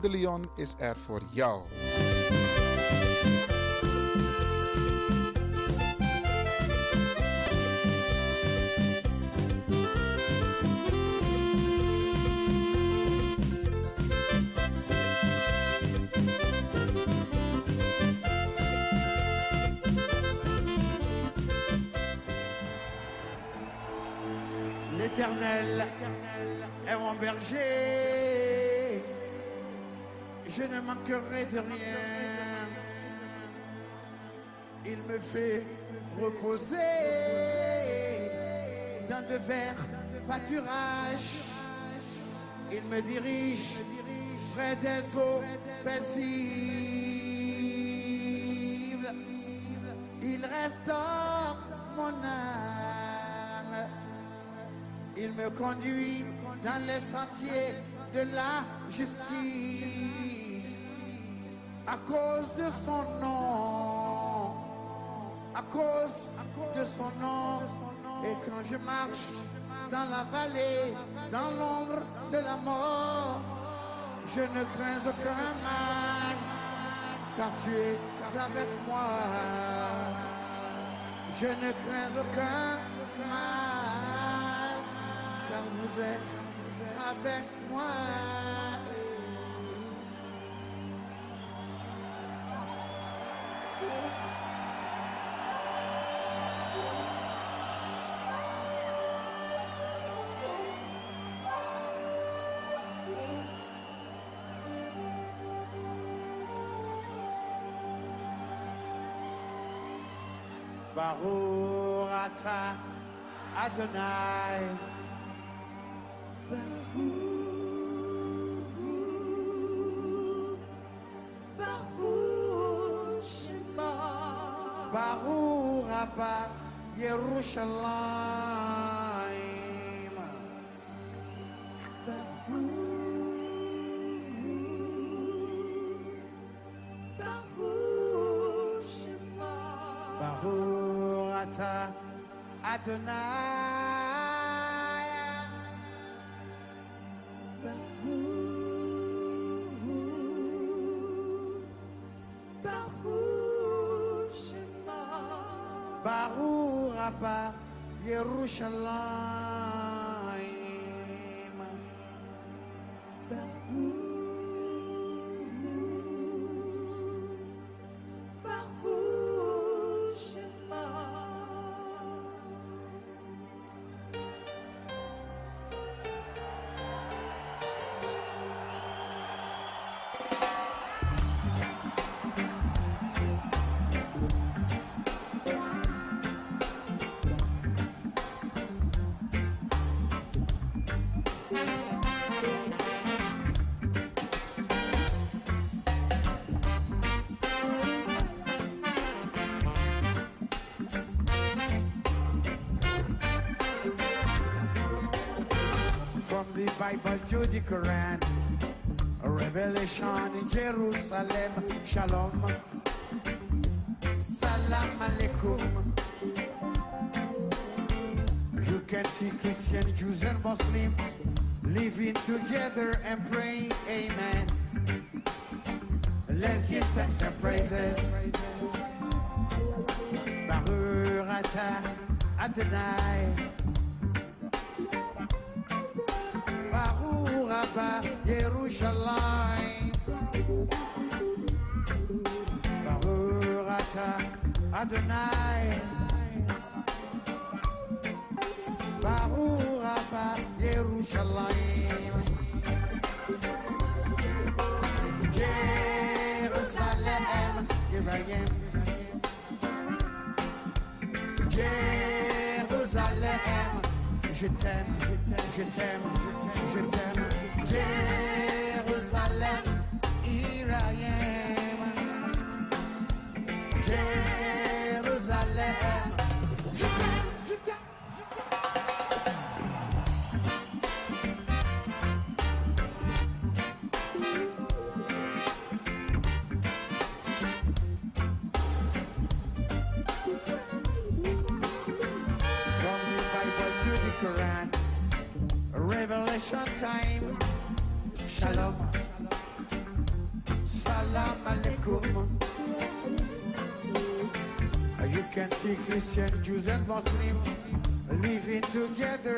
De Leon is er voor jou. L'éternel est mon berger. Je ne manquerai de rien. Il me fait reposer dans de verts pâturages. Il me dirige près des eaux paisibles. Il restaure mon âme. Il me conduit dans les sentiers de la justice. À cause de son nom. À cause de son nom. Et quand je marche dans la vallée, dans l'ombre de la mort, je ne crains aucun mal. Car tu es avec moi. Je ne crains aucun mal. Car vous êtes avec moi. Baruch atah Adonai. Baruch Shema. Baruch Rabba Yerushalayim. Adonai Bahu Bahu Shema. Bahu Rabba Yerushalayim. Revelation in Jerusalem. Shalom. Salam alaikum. You can see Christian, Jews, and Muslims living together and praying. Amen. Let's give thanks and praises. Baruch Adonai. Adonai. Baruch Abba Yerushalayim. Jerusalem Here I am. Jérusalem Je t'aime, je t'aime, je and Muslims living together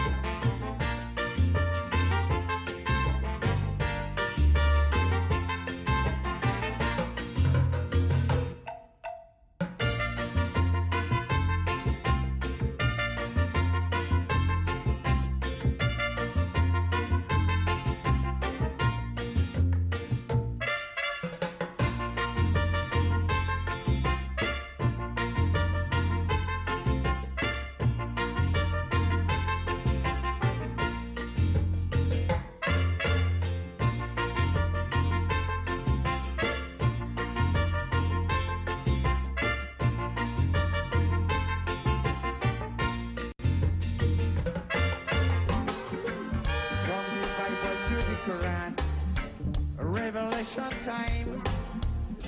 Revelation time.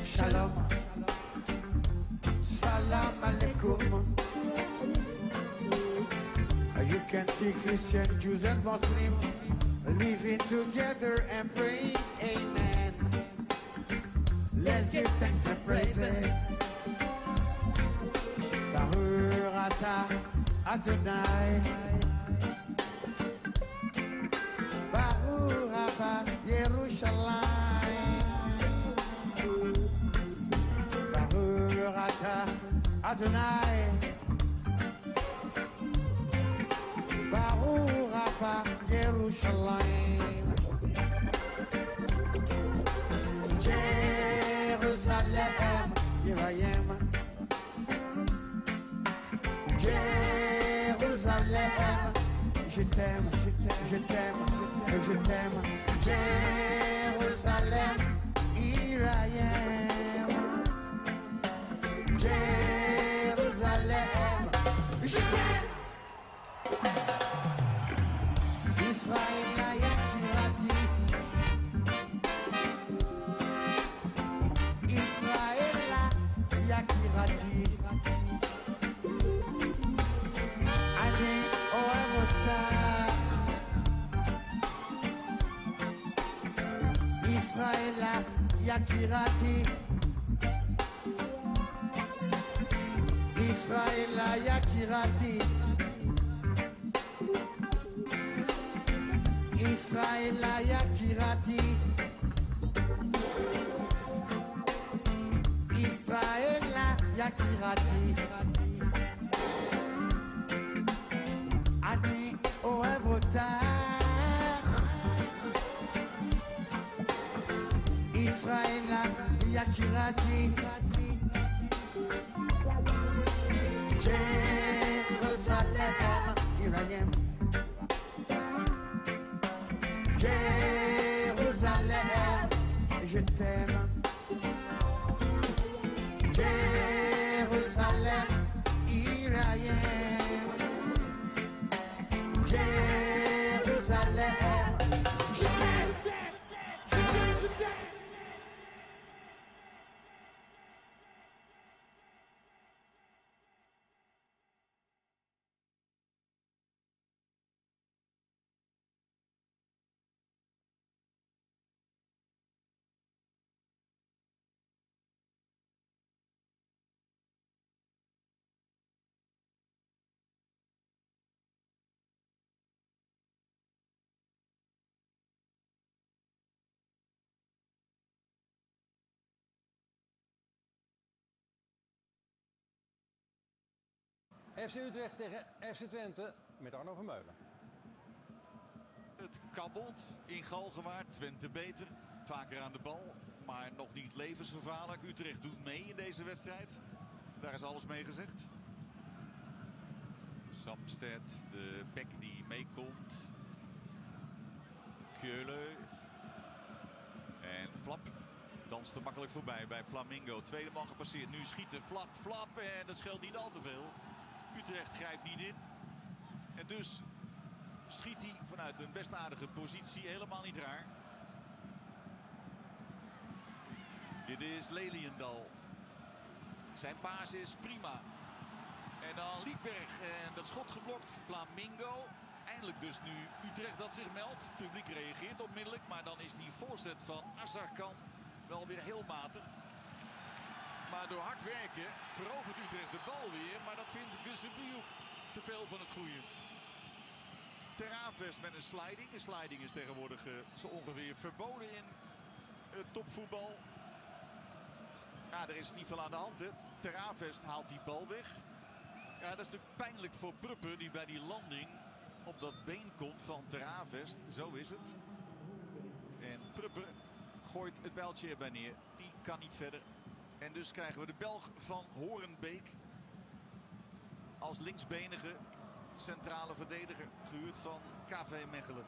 Shalom, Salam Alaikum. Uh, you can see Christian, Jews, and Muslims living together and praying, Amen. Let's give thanks and praise it. Baruch Adonai. FC Utrecht tegen FC Twente met Arno Vermeulen. Het kabbelt in Galgenwaard. Twente beter. Vaker aan de bal. Maar nog niet levensgevaarlijk. Utrecht doet mee in deze wedstrijd. Daar is alles mee gezegd. Samsted, de bek die meekomt. Keulen. En Flap danst er makkelijk voorbij bij Flamingo. Tweede man gepasseerd. Nu schieten. Flap, Flap. En dat scheelt niet al te veel. Utrecht grijpt niet in. En dus schiet hij vanuit een best aardige positie. Helemaal niet raar. Dit is Leliendal. Zijn paas is prima. En dan Liedberg. En dat schot geblokt. Flamingo. Eindelijk dus nu Utrecht dat zich meldt. Het publiek reageert onmiddellijk. Maar dan is die voorzet van Azarkan wel weer heel matig. Maar door hard werken verovert Utrecht de bal weer. Maar dat vindt Gusebioek te veel van het goede. Teraves met een sliding. Een sliding is tegenwoordig eh, zo ongeveer verboden in het topvoetbal. Ja, er is niet veel aan de hand. Hè. Haalt die bal weg. Ja, dat is natuurlijk pijnlijk voor Pruppen die bij die landing op dat been komt van Teravest. Zo is het. En Pruppen gooit het bijltje erbij neer. Die kan niet verder. En dus krijgen we de Belg van Horenbeek als linksbenige centrale verdediger. Gehuurd van KV Mechelen.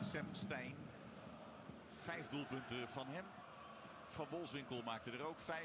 Sam Stein. Vijf doelpunten van hem. Van Wolfswinkel maakte er ook vijf.